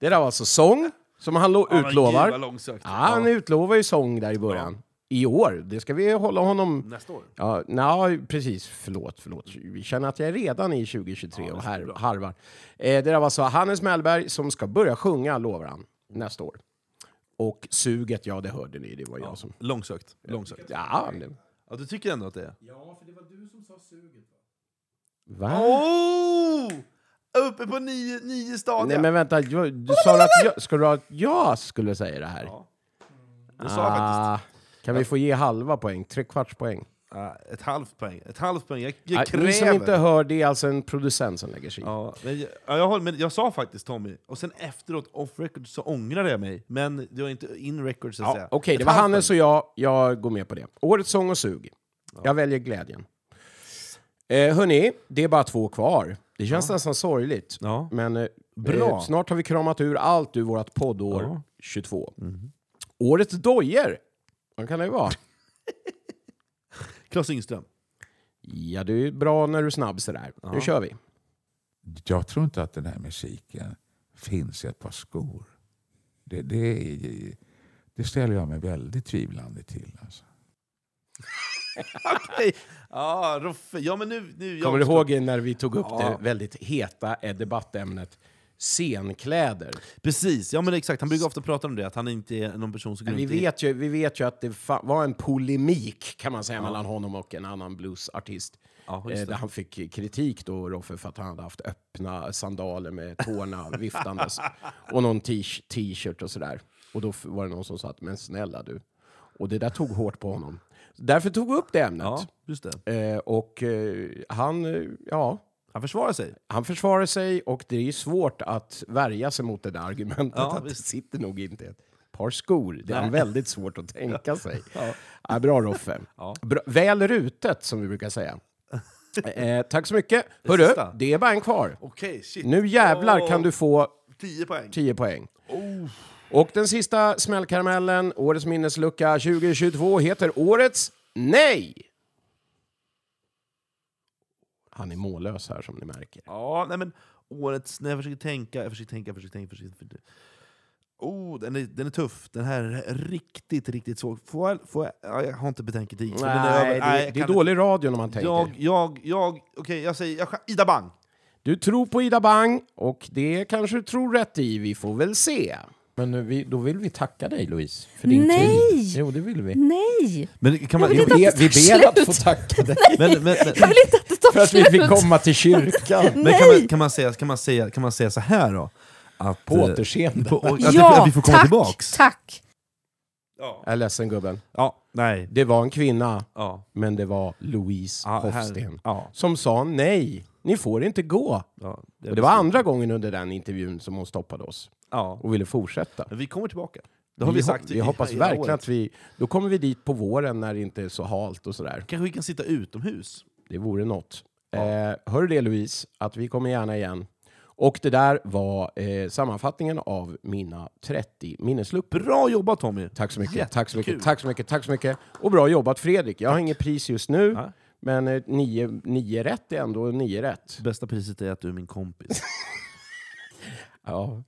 det där var alltså sång som han lo- utlovar. Gud, vad. Ja, han utlovar ju sång där i början. I år. Det ska vi hålla honom... Nästa år. Ja, na, precis. Förlåt, förlåt. Vi känner att jag är redan i 2023 och här, harvar. Eh, det där var så Hannes Mellberg som ska börja sjunga, lovar han, nästa år. Och suget, ja det hörde ni, det var jag som... Långsökt. Långsökt. Ja, det... Ja, du tycker ändå att det är? Va? Oh! Uppe på nio, nio stadier. Nej men vänta, du, du sa att jag, ska du ha att jag skulle säga det här? Ja. Det sa jag faktiskt. Ah, kan vi få ge halva poäng? Tre kvarts poäng? Ah, ett halvt poäng. Ett halvt poäng. Jag, jag kräver. Ni som inte hör, det är alltså en producent som lägger sig i. Ja, men jag, ja, jag, håller, men jag sa faktiskt Tommy, och sen efteråt off record så ångrade jag mig. Men det var inte in record så att Ja, säga. Okej, Ett det var Hannes poäng. och jag. Jag går med på det. Årets sång och sug. Jag väljer glädjen. Eh, hörni, det är bara två kvar. Det känns nästan sorgligt. Ja. Men eh, Bra. eh, snart har vi kramat ur allt ur vårt poddår Ja. 22. Årets dojer. Vad kan det vara? Claes Yngström. Ja, du är bra när du är snabb sådär. Ja. Nu kör vi. Jag tror inte att den här musiken finns i ett par skor. Det, det, det ställer jag mig väldigt tvivlande till. Alltså. Okej. Ja, Roffe. Ja, men nu... nu jag Kommer du ihåg när vi tog upp Ja. det väldigt heta debattämnet scenkläder? Precis, ja men exakt. Han brukar ofta prata om det, att han inte är någon person som går vi, vet ju, vi vet ju att det var en polemik kan man säga mellan honom och en annan bluesartist. Ja, eh, där han fick kritik då, Roffe, för att han hade haft öppna sandaler med tårna viftandes. Och någon t-shirt och sådär. Och då var det någon som sa att men snälla du. Och det där tog hårt på honom. Därför tog vi upp det ämnet. Ja, just det. Eh, och eh, han, eh, ja... Han försvarar sig. Han försvarar sig och det är svårt att värja sig mot det där argumentet. Ja, att det sitter nog inte ett par skor. Det är Nej. väldigt svårt att tänka sig. Ja. Ja, bra Roffe. Ja. Bra, väl rutet som vi brukar säga. Eh, tack så mycket. Det Hörru, sista. det är bara en kvar. Shit. Nu jävlar Åh, kan du få 10 poäng. 10 poäng. Oh. Och den sista smällkaramellen, årets minneslucka 2022, heter Årets Nej! Han är mållös här som ni märker. Ja, nej men årets... Nej, jag försöker tänka, jag försöker tänka, jag försöker tänka. Jag försöker tänka. Oh, den är, den är tuff. Den här är riktigt, riktigt svår. Får jag, får jag, ja, jag har inte betänketid. Nej, över- det, nej, det är dålig radio när man tänker. Jag, jag, jag... Okej, jag säger... Jag, Ida Bang! Du tror på Ida Bang och det kanske du tror rätt i. Vi får väl se. Men vi, då vill vi tacka dig Louise för din Nej! tid. Jo, det vill vi. Nej! Men kan man, Jag vill Vi, inte ber- att det vi tar ber att slut. få tacka dig. men, men, men, Jag vill inte att det tar För att vi fick komma till kyrkan. men kan, Nej! man, kan, man säga, kan, man säga, kan man säga så här då? Att, På eh, återseende. på- och- att, ja, att vi får komma tack, tillbaks. tack! Ja. Jag är ledsen gubben. ja, nej. Det var en kvinna, Ja. men det var Louise Ja, Hofsten. Ja. Som sa nej, ni får inte gå. Ja, Och det var andra gången under den intervjun som hon stoppade oss Ja. och ville fortsätta. Men vi kommer tillbaka. Det har vi, vi, sagt vi hoppas hela verkligen året. att vi... Då kommer vi dit på våren när det inte är så halt och sådär. Kanske vi kan sitta utomhus. Det vore något. Eh, hör du det Louise, att vi kommer gärna igen. Och det där var eh, sammanfattningen av mina 30 minnesluckor. Bra jobbat Tommy! Tack så mycket, tack så mycket, tack så mycket, tack så mycket. Och bra jobbat Fredrik. Jag har inget pris just nu, Nej. men eh, nio, nio rätt är ändå nio rätt. Bästa priset är att du är min kompis. Ja,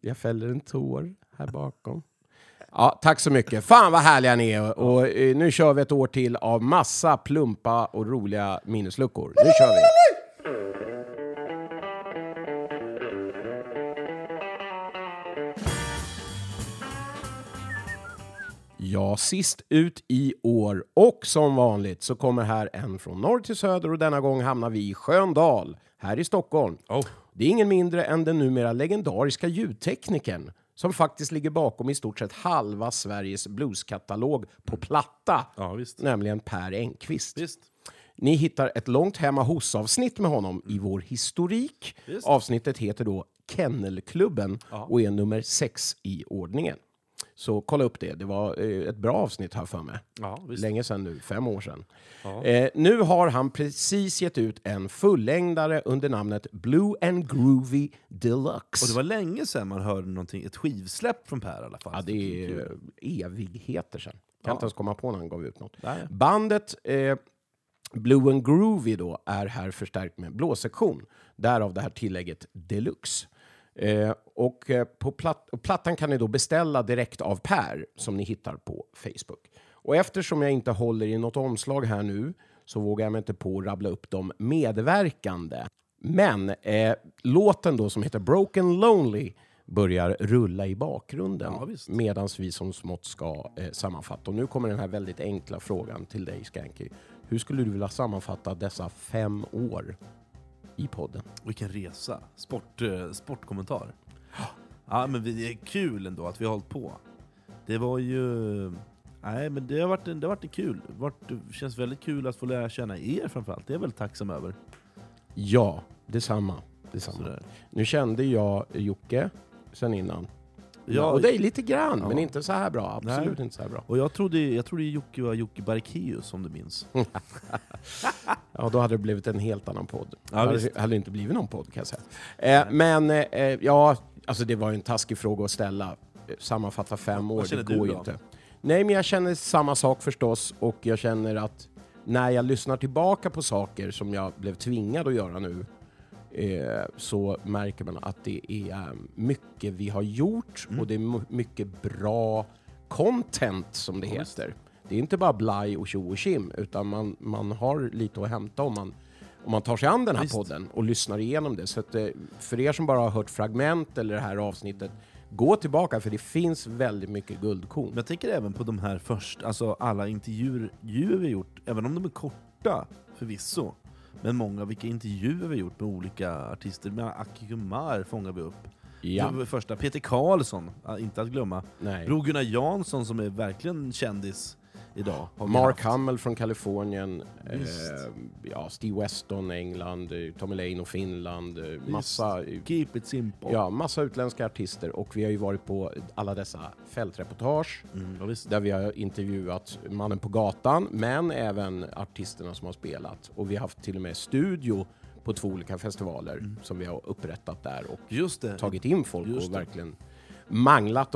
jag fäller en tår här bakom. Ja, tack så mycket. Fan vad härliga ni är. Och, eh, nu kör vi ett år till av massa plumpa och roliga minnesluckor. Nu kör vi! Ja, sist ut i år. Och som vanligt så kommer här en från norr till söder och denna gång hamnar vi i Sköndal, här i Stockholm. Det är ingen mindre än den numera legendariska ljudteknikern som faktiskt ligger bakom i stort sett halva Sveriges blueskatalog på platta, Ja, nämligen Per Engqvist. Visst. Ni hittar ett långt hemma hos-avsnitt med honom i vår historik. Visst. Avsnittet heter då Kennelklubben Ja. och är nummer sex i ordningen. Så kolla upp det. Det var eh, ett bra avsnitt här för mig. Ja. Länge sedan nu, fem år sedan. Ja. Eh, nu har han precis gett ut en fullängdare under namnet Blue and Groovy Deluxe. Och det var länge sedan man hörde någonting, ett skivsläpp från Per i alla fall. Ja, det är evigheter sedan. Kan Ja. inte ens komma på när han gav ut något. Nej. Bandet eh, Blue and Groovy då är här förstärkt med blåsektion. Därav det här tillägget Deluxe. Eh, och eh, på platt, och plattan kan ni då beställa direkt av Per som ni hittar på Facebook. Och eftersom jag inte håller i något omslag här nu så vågar jag mig inte på att rabbla upp de medverkande. Men eh, låten då som heter Broken Lonely börjar rulla i bakgrunden Ja, medan vi som smått ska eh, sammanfatta. Och nu kommer den här väldigt enkla frågan till dig Skanky. Hur skulle du vilja sammanfatta dessa fem år i podden? Vilken resa. Sport, eh, sportkommentar. Ja, men vi- det är kul ändå att vi har hållit på. Det var ju... Nej, men det har varit, en- det har varit en kul. Det, har varit, det känns väldigt kul att få lära känna er framförallt. Det är jag väldigt tacksam över. Ja, detsamma. detsamma. Sådär. Nu kände jag Jocke sen innan. Ja, och dig lite grann, Ja. men inte så här bra. Absolut Nej. inte så här bra. Och jag trodde, jag trodde Jocke var Jocke Barkeus, om du minns. Ja, då hade det blivit en helt annan podd. Ja, det hade, hade inte blivit någon podd kan jag säga. Eh, men eh, ja, alltså det var ju en taskig fråga att ställa. Sammanfatta fem år, det du går ju inte. Nej, men jag känner samma sak förstås, och jag känner att när jag lyssnar tillbaka på saker som jag blev tvingad att göra nu, så märker man att det är mycket vi har gjort Mm. och det är mycket bra content som det heter. Det är inte bara blaj och tjo och kim, utan man, man har lite att hämta om man, om man tar sig an den här Visst. podden och lyssnar igenom det. Så att, eh, för er som bara har hört fragment eller det här avsnittet, gå tillbaka för det finns väldigt mycket guldkorn. Jag tänker även på de här först, alltså alla intervjuer vi gjort, även om de är korta förvisso. Men många vilka intervjuer vi har gjort med olika artister. Med Aki Kumar fångar vi upp. Ja. Det första. Peter Karlsson, inte att glömma. Nej. Bror Gunnar Jansson som är verkligen kändis idag. Mark. Hamill från Kalifornien, eh, ja, Steve Weston, England, eh, Tommy Lane och Finland, eh, massa, eh, Keep it simple. ja, massa utländska artister och vi har ju varit på alla dessa fältreportage Mm, där vi har intervjuat mannen på gatan men även artisterna som har spelat och vi har haft till och med studio på två olika festivaler som vi har upprättat där och tagit in folk och det. Manglat.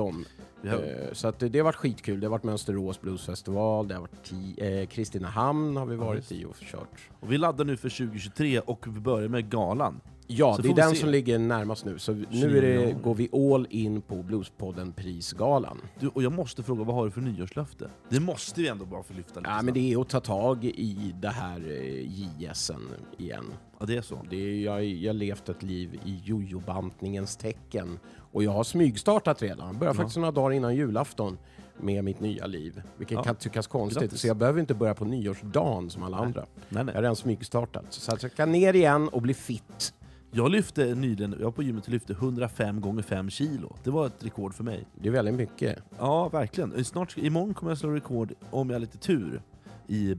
Vi har- Eh, Så att det, det har varit skitkul. Det har varit Mönsterås Bluesfestival, det har varit ti- eh, Kristinehamn har vi varit i och kört. Och vi laddar nu för 2023 och vi börjar med galan. Ja, Så det är den se. som ligger närmast nu. Så nu det, går vi all in på Bluespodden-prisgalan. Du, och jag måste fråga, vad har du för nyårslöfte? Det måste vi ändå bara få lyfta lite Ja, men det är att ta tag i det här eh, JSen igen. Ja, det är så. Det är, jag, jag har levt ett liv i jojobantningens tecken. Och jag har smygstartat redan. Jag började Ja. faktiskt några dagar innan julafton med mitt nya liv. Vilket Ja. kan tyckas konstigt. Grattis. Så jag behöver inte börja på nyårsdagen som alla Nej. andra. Nej, Jag nej. har redan smygstartat. Så att jag ska ner igen och bli fit. Jag lyfte nyligen, jag på gymmet lyfte 105 gånger 5 kilo. Det var ett rekord för mig. Det är väldigt mycket. Ja, verkligen. Snart, imorgon kommer jag slå rekord, om jag har lite tur, i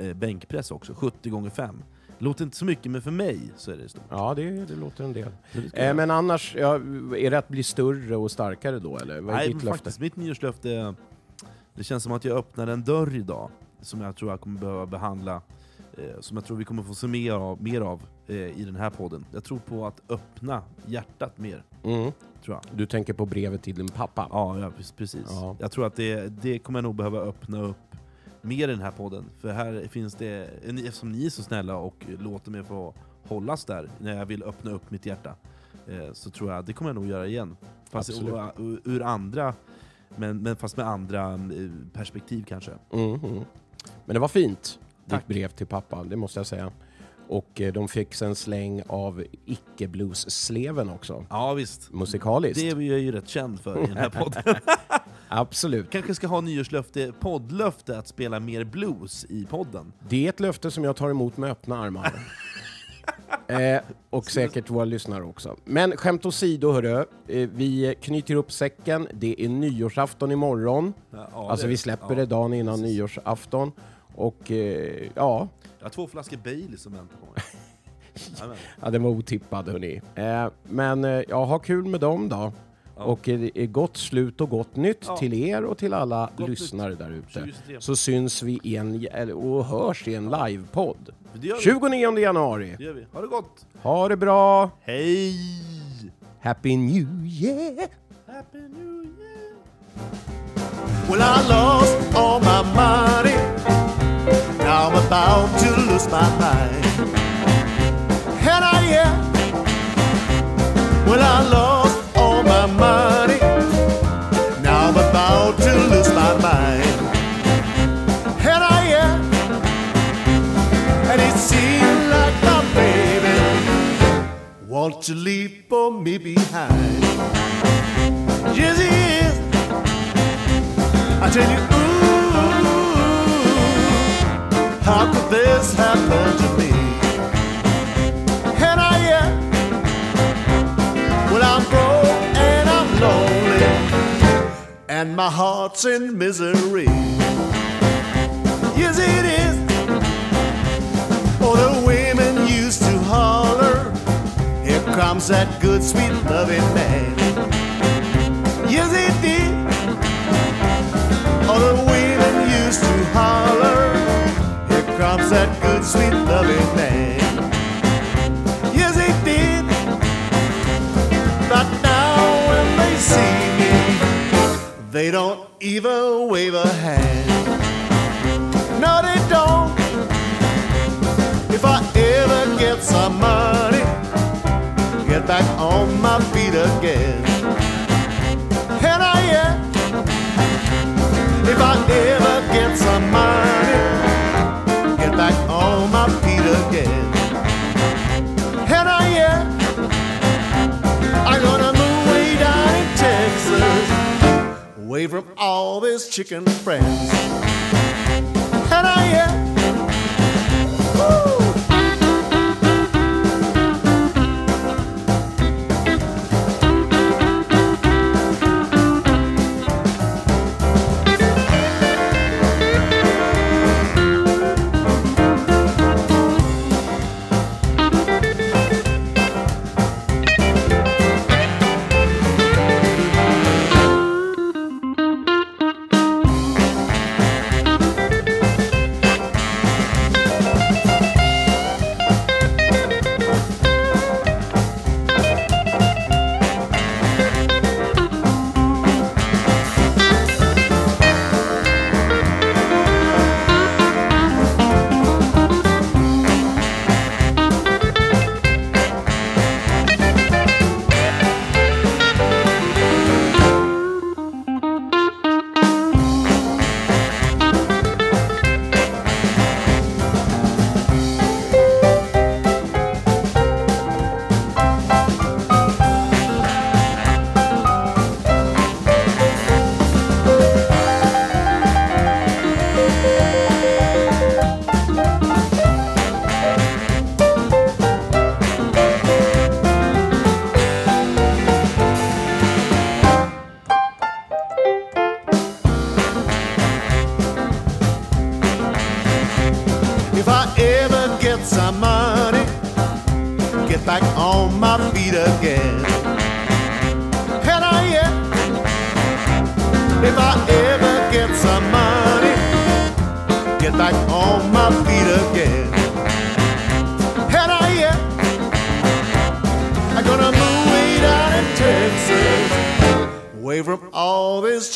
eh, bänkpress också. 70 gånger 5. Låter inte så mycket, men för mig så är det stort. Ja, det, det låter en del. Eh, men annars, ja, är det att bli större och starkare då eller? Vad är Nej, ditt löfte? faktiskt, mitt nyårslöfte, är- det känns som att jag öppnar en dörr idag, som jag tror jag kommer behöva behandla, eh, som jag tror vi kommer få se mer av, mer av eh, i den här podden. Jag tror på att öppna hjärtat mer, Mm. tror jag. Du tänker på brevet till din pappa? Ja, ja pre- precis. Ja. Jag tror att det, det kommer jag nog behöva öppna upp mer i den här podden. För här finns det, eftersom ni är så snälla och låter mig få hållas där när jag vill öppna upp mitt hjärta, eh, så tror jag det kommer jag nog göra igen. Fast ur, ur, andra, men, men fast med andra eh, perspektiv kanske. Mm, mm. Men det var fint, Tack. ditt brev till pappa, det måste jag säga. Och eh, de fick en släng av icke-blues-sleven också. Ja visst. Musikaliskt. Det är jag ju rätt känd för i den här podden. Absolut. Kanske ska ha nyårslöfte, poddlöfte att spela mer blues i podden. Det är ett löfte som jag tar emot med öppna armar. eh, och säkert våra lyssnare också. Men skämt åsido hörru, eh, vi knyter upp säcken. Det är nyårsafton imorgon. Ja, alltså det- vi släpper ja, det dagen innan precis. nyårsafton. Och eh, ja, Jag har två flaskor Baileys som väntar på mig. Ja, den var otippad hörni. Eh, men eh, ja, ha kul med dem då. Ja. Och eh, gott slut och gott nytt Ja. till er och till alla Gott lyssnare där ute. 2023. Så syns vi i en, eller- och hörs i en livepodd. Det gör vi. 29 januari. Det gör vi. Ha det gott! Ha det bra! Hej! Happy New Year! Happy New Year! Well, I lost all my money. Now I'm about to lose my mind. And I, yeah. Well, I lost money. Now I'm about to lose my mind. And I, am, And it seems like my baby wants to leave for me behind. Yes, he is. I tell you, ooh, how could this happen to me? And my heart's in misery. Yes, it is. Oh, the women used to holler, Here comes that good, sweet, loving man. Yes, it did. Oh, the women used to holler, Here comes that good, sweet, loving man. They don't even wave a hand. No, they don't. If I ever get some money, get back on my feet again. And I am. If I ever get some money, away from all these chicken friends. And I am. If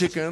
chicken friends.